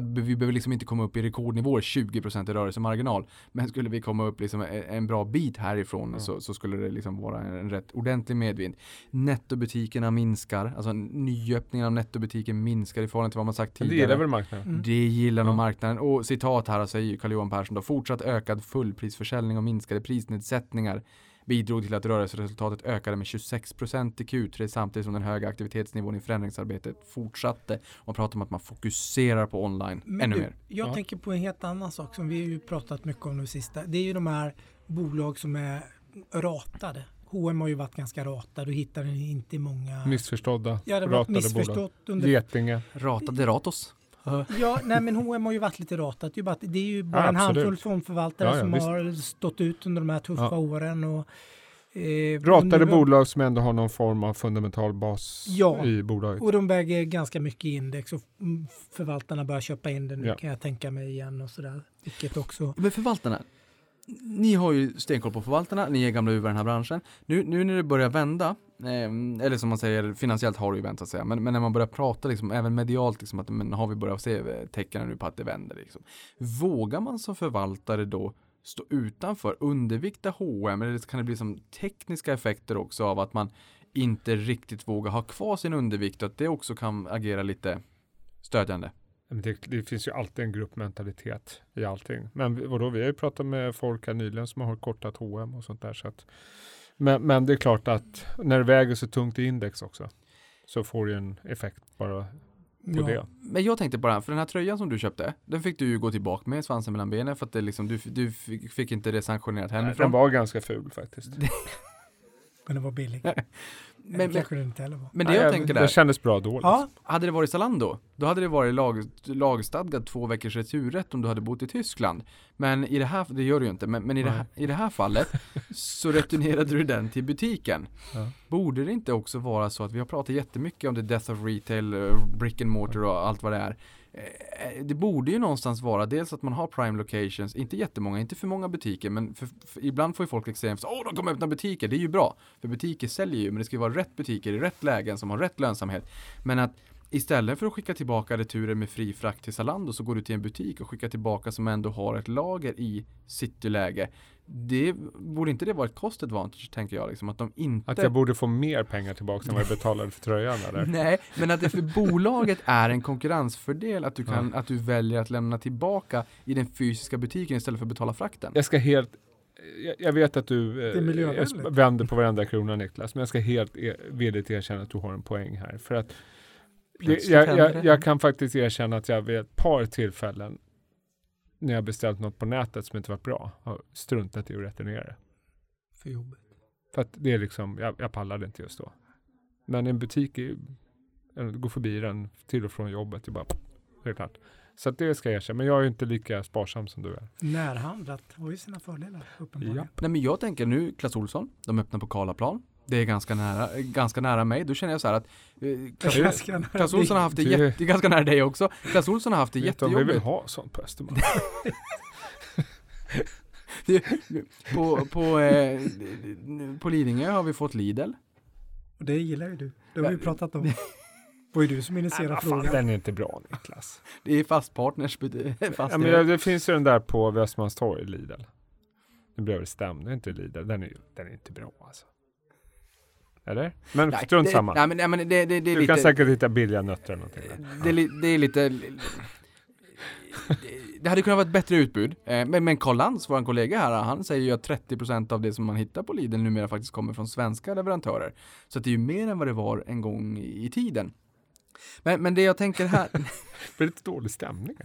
vi behöver liksom inte komma upp i rekordnivåer 20% i rörelsemarginal. Men skulle vi komma upp liksom en, bra bit härifrån så, så skulle det liksom vara en, en rätt ordentlig medvind. Nettobutikerna minskar, alltså nyöppningen av nettobutiken minskar i förhållande till vad man sagt Men det tidigare. gillar väl marknaden? Mm. Det gillar nog marknaden. Och citat här säger Carl-Johan Persson då, fortsatt ökad fullprisförsäljning och minskade prisnedsättningar bidrog till att rörelseresultatet ökade med 26% i Q3 samtidigt som den höga aktivitetsnivån i förändringsarbetet fortsatte. Man pratar om att man fokuserar på online Men ännu du, mer. Jag Ja. tänker på en helt annan sak som vi har ju pratat mycket om nu sista. Det är ju de här bolag som är ratade. H&M har ju varit ganska ratade och hittar den inte i många... Missförstådda, ja, det var ratade bolag. missförstått under... Getinge. Ratade Ratos. Ja, nej men H&M har ju varit lite ratat. Det är ju bara, det är ju bara Ja, en handfull fondförvaltare Ja, ja, som visst. har stått ut under de här tuffa Ja. åren. Och, eh, Ratade under- bolag som ändå har någon form av fundamental bas Ja. i bolaget. Och de väger ganska mycket i index och förvaltarna börjar köpa in det nu Ja. kan jag tänka mig igen och sådär. Vilket också... Men förvaltarna, ni har ju stenkoll på förvaltarna, ni är gamla uvar i den här branschen. Nu, nu när det börjar vända, eh, eller som man säger, finansiellt har det ju vänt så att säga, men, men när man börjar prata liksom, även medialt, liksom, att men har vi börjat se eh, tecken nu på att det vänder liksom. Vågar man som förvaltare då stå utanför, undervikta H&M eller kan det bli som tekniska effekter också av att man inte riktigt vågar ha kvar sin undervikt och att det också kan agera lite stödjande? Det, det finns ju alltid en gruppmentalitet i allting. Men vadå, vi har ju pratat med folk här nyligen som har kortat H&M och sånt där. Så att, men, men det är klart att när det väger så tungt i index också så får det en effekt bara på Ja. det. Men jag tänkte här, för den här tröjan som du köpte, den fick du ju gå tillbaka med svansen mellan benen för att det liksom, du, du fick, inte det sanktionerat Den hemifrån. var ganska ful faktiskt. Men det var billigt. Men, men, kanske det inte heller var. men det Nej, jag tänker Det där, kändes bra då. Ja, hade det varit Zalando, då hade det varit lag, lagstadgad två veckors returrätt om du hade bott i Tyskland. Men i det här, det gör du ju inte, men, men i, det här, i det här fallet så returnerade du den till butiken. Ja. Borde det inte också vara så att vi har pratat jättemycket om the death of retail, eh, brick and mortar och allt vad det är. Eh, eh, det borde ju någonstans vara dels att man har prime locations, inte jättemånga, inte för många butiker, men för, för, ibland får ju folk extremt åh de kommer öppna butiker, det är ju bra. För butiker säljer ju, men det ska ju vara rätt butiker i rätt lägen som har rätt lönsamhet. Men att istället för att skicka tillbaka returer med fri frakt till Zalando så går du till en butik och skickar tillbaka som ändå har ett lager i cityläge. Det borde inte det vara ett cost advantage tänker jag liksom att de inte Att jag borde få mer pengar tillbaka än vad jag betalade för tröjan eller? Nej, men att det för bolaget är en konkurrensfördel att du, kan, att du väljer att lämna tillbaka i den fysiska butiken istället för att betala frakten. Jag ska helt jag, vet att du eh, vänder på varenda krona Niklas, men jag ska helt e- villigt erkänna att du har en poäng här. För att Plötsligt jag, jag, jag kan faktiskt erkänna att jag vid ett par tillfällen när jag beställt något på nätet som inte varit bra har struntat i att returnera det. för jobbet. För att det är liksom, jag, jag pallade inte just då. Men en butik, är, går förbi den till och från jobbet, det är bara, det är klart. Så att det ska jag erkänna, men jag är ju inte lika sparsam som du är. Närhandlat har ju sina fördelar uppenbarligen. Ja. Nej men jag tänker nu, Clas Olsson, de öppnar på Karlaplan. Det är ganska nära, ganska nära mig. Då känner jag så här att eh, Det är Clas Olsson har haft det, Det- jätte, det är ganska nära dig också. Clas Olsson har haft det om vi vill jättejobbigt. ha sånt på Östermalm? På, på, eh, på Lidingö har vi fått Lidl. Och det gillar ju du. Det har vi pratat om. Det var ju du som initierade fan, frågan. den är inte bra Niklas. Det är fast partners. Fast Ja, men det, det finns ju den där på Västmantorg, Lidl. Nu blev det stämning inte Lidl. Den är, ju- den är inte bra alltså. Eller? Men Nej, strunt det, samma. Nej, men, nej, men det, det, det är du lite... kan säkert hitta billiga nötter eller någonting. Det, är li- det är lite... Det hade kunnat vara ett bättre utbud. Eh, Men, men Karl Lantz, vår kollega här, han säger ju att 30% av det som man hittar på Lidl numera faktiskt kommer från svenska leverantörer. Så att det är ju mer än vad det var en gång i tiden. Men, men det jag tänker här... Det är lite dålig stämning.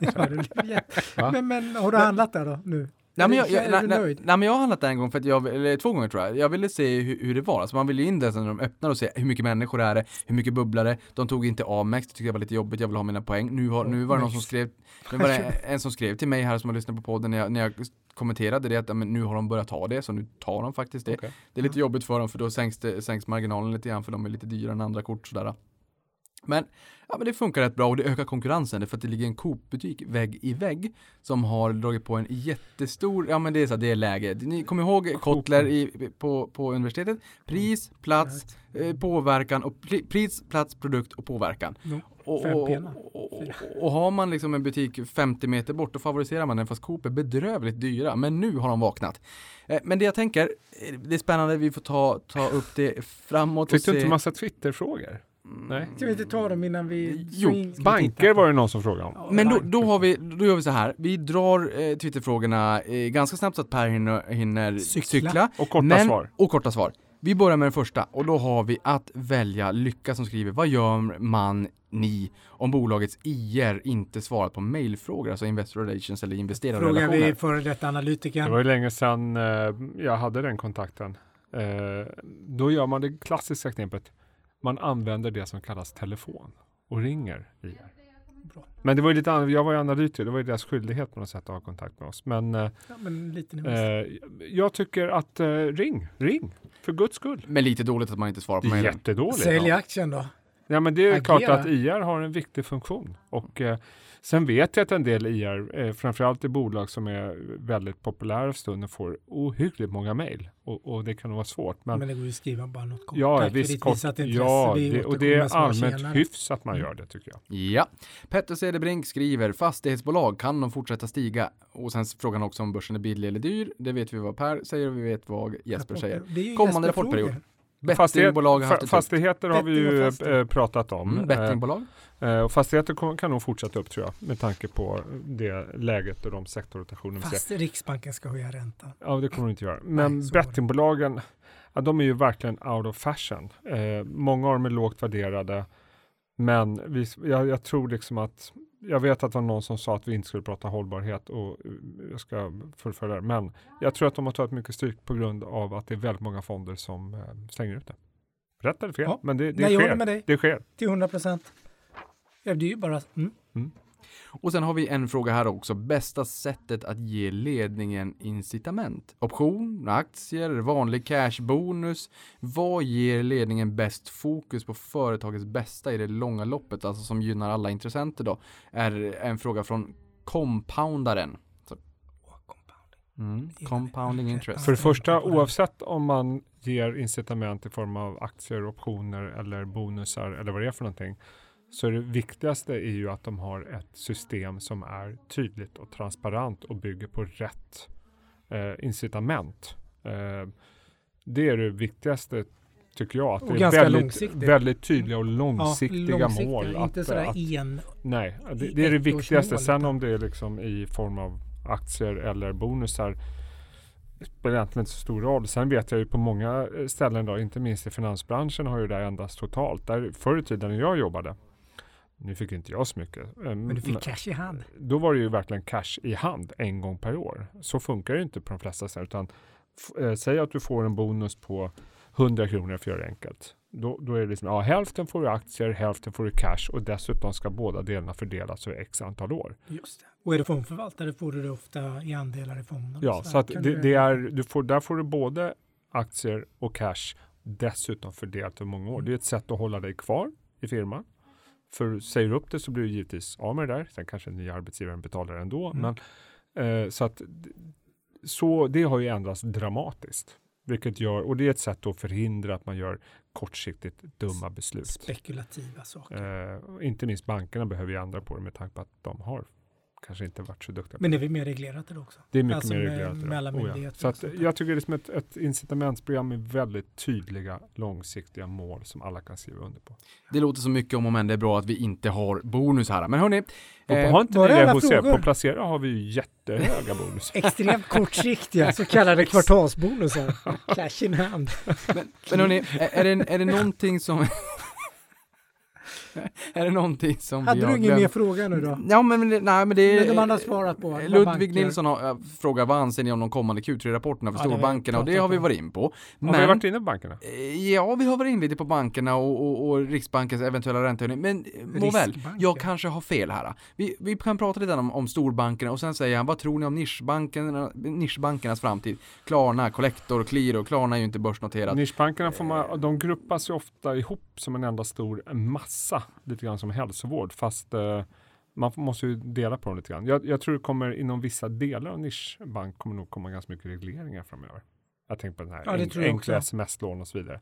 Ja, men, men har du handlat där då nu? Nej, men jag, jag, nej, nej, nej, men jag har handlat där en gång för att jag, eller två gånger tror jag. Jag ville se hur, hur det var. Alltså man ville in där när de öppnar och se hur mycket människor är det, hur mycket bubblare. De tog inte Amex, det tyckte jag var lite jobbigt, jag vill ha mina poäng. Nu, har, nu var det någon som skrev, nu var det en som skrev till mig här som har lyssnat på podden när jag, när jag kommenterade det att men nu har de börjat ta det, så nu tar de faktiskt det. Okej. Det är lite jobbigt för dem för då sänks, det, sänks marginalen lite grann för de är lite dyrare än andra kort sådär. Men, ja, men det funkar rätt bra och det ökar konkurrensen för att det ligger en Coop-butik vägg i vägg som har dragit på en jättestor, ja men det är så det är läge. Ni kommer ihåg Kotler i, på, på universitetet? Pris, plats, eh, påverkan och pri, pris, plats, produkt och påverkan. Jo, Och, och, och, och, har man liksom en butik 50 meter bort då favoriserar man den fast Coop är bedrövligt dyra. Men nu har de vaknat. Eh, Men det jag tänker, eh, det är spännande, vi får ta, ta upp det framåt Fick och du inte massa Twitterfrågor? Nej. Ska vi inte ta dem innan vi... Jo, Banker var det någon som frågade om. Men då, då, har vi, då gör vi så här, vi drar eh, Twitterfrågorna eh, ganska snabbt så att Per hinner, hinner Cykla. cykla. Och korta men, svar. Och korta svar. Vi börjar med den första och då har vi att välja Lycka som skriver Vad gör man, ni, om bolagets IR inte svarat på mejlfrågor, alltså Investor Relations eller Frågar investerarrelationer? vi före detta Det analytikern. var ju länge sedan eh, jag hade den kontakten. Eh, då gör man det klassiska knepet. Man använder det som kallas telefon och ringer i er. Bra. Men det var ju lite. Jag var ju analytiker. Det var ju deras skyldighet på något sätt att ha kontakt med oss. Men eh, Ja, men eh, jag tycker att eh, ring, ring. För guds skull. Men lite dåligt att man inte svarar på mejlen. jättedåligt. Sälj aktien då. Ja, men det är Agera. klart att IR har en viktig funktion. Och eh, sen vet jag att en del IR, eh, framförallt i bolag som är väldigt populära för stunden, får ohyggligt många mejl. Och, och det kan nog vara svårt. Men, Men det går ju att skriva bara något kort. ja, visst, kort, ja det, och det är allmänt hyfs att man gör det tycker jag. Ja. Petter Cederbrink skriver Fastighetsbolag, kan de fortsätta stiga? Och sen frågan också om börsen är billig eller dyr. Det vet vi vad Per säger och vi vet vad Jesper säger. Kommande rapportperiod. Fastighet, Bettingbolag har fastigheter har vi ju eh, pratat om. Mm, bettingbolag. Eh, fastigheter kan nog fortsätta upp tror jag med tanke på det läget och de sektorrotationer vi ser. Fast Riksbanken ska höja räntan. Ja, det kommer de inte göra. Men Nej, bettingbolagen, ja, de är ju verkligen out of fashion. Eh, många av dem är lågt värderade. Men vi, jag, jag tror liksom att, jag vet att det var någon som sa att vi inte skulle prata hållbarhet och eh, jag ska fullfölja det. Men jag tror att de har tagit mycket stryk på grund av att det är väldigt många fonder som eh, stänger ut det. Rätt eller fel, Ja. men det, det Nej, jag håller sker. med dig. Det sker. Till 100 procent. Ja, det är ju bara... Mm. Och sen har vi en fråga här också. Bästa sättet att ge ledningen incitament? Option, aktier, vanlig cashbonus. Vad ger ledningen bäst fokus på företagets bästa i det långa loppet? Alltså som gynnar alla intressenter då. Är en fråga från compoundaren. Så- Mm, compounding interest. För det första, oavsett om man ger incitament i form av aktier, optioner eller bonusar eller vad det är för någonting, så det viktigaste är ju att de har ett system som är tydligt och transparent och bygger på rätt eh, incitament. Eh, det är det viktigaste tycker jag. Att Och det är väldigt, väldigt tydliga och långsiktiga långsiktiga, mål. Inte att, sådär att, en... Nej, det, det är det viktigaste. Sen om det är liksom i form av aktier eller bonusar spelar egentligen inte så stor roll. Sen vet jag ju på många eh, ställen då, inte minst i finansbranschen har ju det ändrats totalt. Där, förr i tiden när jag jobbade, nu fick inte jag så mycket. eh, Men du fick cash i hand. Då var det ju verkligen cash i hand en gång per år. Så funkar det inte på de flesta ställen. Utan eh, säg att du får en bonus på 100 kronor för att göra det enkelt. Då, då är det liksom, ja, hälften får du aktier, hälften får du cash och dessutom ska båda delarna fördelas över x antal år. Just det. Och är du fondförvaltare får du det ofta i andelar i fonden. Ja, så att kan det, du- det är, du får, där får du både aktier och cash dessutom fördelat över många år. Det är ett sätt att hålla dig kvar i firman. För säger du upp det så blir du givetvis av med det där. Sen kanske den nya arbetsgivaren betalar ändå. Mm. Men, eh, så att så det har ju ändrats dramatiskt. Vilket gör, och det är ett sätt att förhindra att man gör kortsiktigt dumma beslut. Spekulativa saker. Eh, inte minst bankerna behöver ju ändra på det med tanke på att de har kanske inte varit så duktiga. Men det är väl mer reglerat det också? Det är mycket Alltså mer reglerat. idag. mellanmyndigheter Så och att, jag tycker det är som ett, ett incitamentsprogram med väldigt tydliga långsiktiga mål som alla kan skriva under på. Det låter så mycket om och men det är bra att vi inte har bonus här. Men hörni, eh, har inte ni det hos er? På Placera har vi ju jättehöga bonus. Extremt kortsiktiga så kallade kvartalsbonusar. Cash in hand. men hörni, är, är, det, är det någonting som... är det någonting som Hade vi har du ingen mer fråga nu då? Ja, men, nej, men det är... Men de andra har svarat på. Ludvig banker- Nilsson har, frågar vad anser ni om de kommande Q3-rapporterna för Ja, har storbankerna och det har vi varit in på. Har Men, vi varit inne på bankerna? eh, Ja, vi har varit in lite på bankerna och, och, och Riksbankens eventuella räntehöjning. Men eh, må väl, Riskbanker. jag kanske har fel här. Vi, vi kan prata lite om, om storbankerna och sen säger han, vad tror ni om nischbankerna, nischbankernas framtid? Klarna, Collector, Qliro, Klarna är ju inte börsnoterat. Nischbankerna får man, de gruppas ju ofta ihop som en enda stor massa, lite grann som hälsovård, fast eh, man måste ju dela på dem lite grann. Jag, jag tror det kommer inom vissa delar av nischbank kommer nog komma ganska mycket regleringar framöver. Jag tänker på den här Ja, det en- enkla sms-lån och så vidare.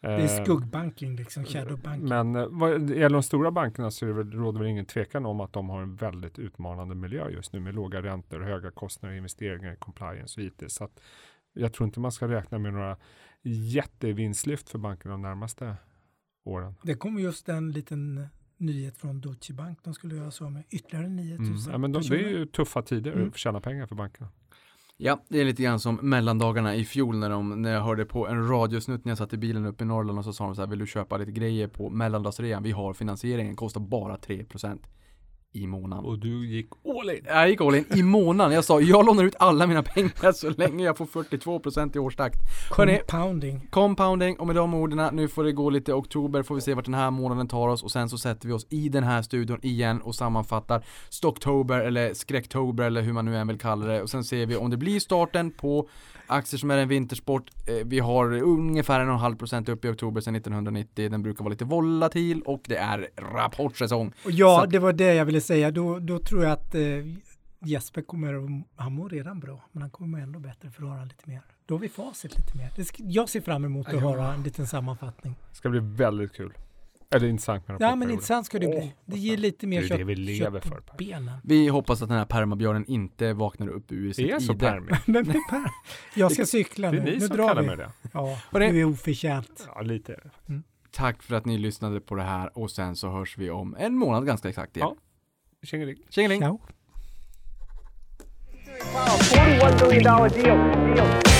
Det är Eh, skuggbanking liksom, shadowbanking. Men eh, vad gäller de stora bankerna så är det väl, råder väl ingen tvekan om att de har en väldigt utmanande miljö just nu med låga räntor, höga kostnader, investeringar, compliance och IT. Så att jag tror inte man ska räkna med några jättevinstlyft för bankerna de närmaste åren. Det kom just en liten nyhet från Deutsche Bank. De skulle göra så med ytterligare 9000 Mm. Ja, men de, det är ju tuffa tider Mm. att tjäna pengar för bankerna. Ja, det är lite grann som mellandagarna i fjol när, de, när jag hörde på en radiosnutt när jag satt i bilen uppe i Norrland och så sa de så här, vill du köpa lite grejer på mellandagsrean? Vi har finansieringen, kostar bara 3% i månaden. Och du gick all in. Jag gick all in i månaden. Jag sa, jag lånar ut alla mina pengar så länge jag får 42% i årstakt. Hörrni, Compounding. compounding och med de orden, nu får det gå lite oktober, får vi se vart den här månaden tar oss och sen så sätter vi oss i den här studion igen och sammanfattar Stocktober eller Skräcktober eller hur man nu än vill kalla det och sen ser vi om det blir starten på aktier som är en vintersport. Eh, Vi har ungefär en och en halv procent upp i oktober sedan 1990. Den brukar vara lite volatil och det är rapportsäsong. Ja, Så- det var det jag ville säga. Då, då tror jag att eh, Jesper kommer, att- han mår redan bra, men han kommer ändå bättre för att höra lite mer. Då har vi facit lite mer. Det ska, jag ser fram emot att Ja. höra en liten sammanfattning. Det ska bli väldigt kul. Eller intressant med Ja, men intressant ska det bli. Det ger lite mer Det är kött, det vi lever kött på benen. Vi hoppas att den här permabjörnen inte vaknar upp ur sitt Det är så ide. permig. Jag ska cykla Det nu. är ni Nu som drar kallar vi. mig det. Ja, du är oförtjänt. Ja, lite är det. Tack för att ni lyssnade på det här och sen så hörs vi om en månad ganska exakt igen. Ja. Tjingeling. Tjingeling! Ciao. $41 billion deal. deal.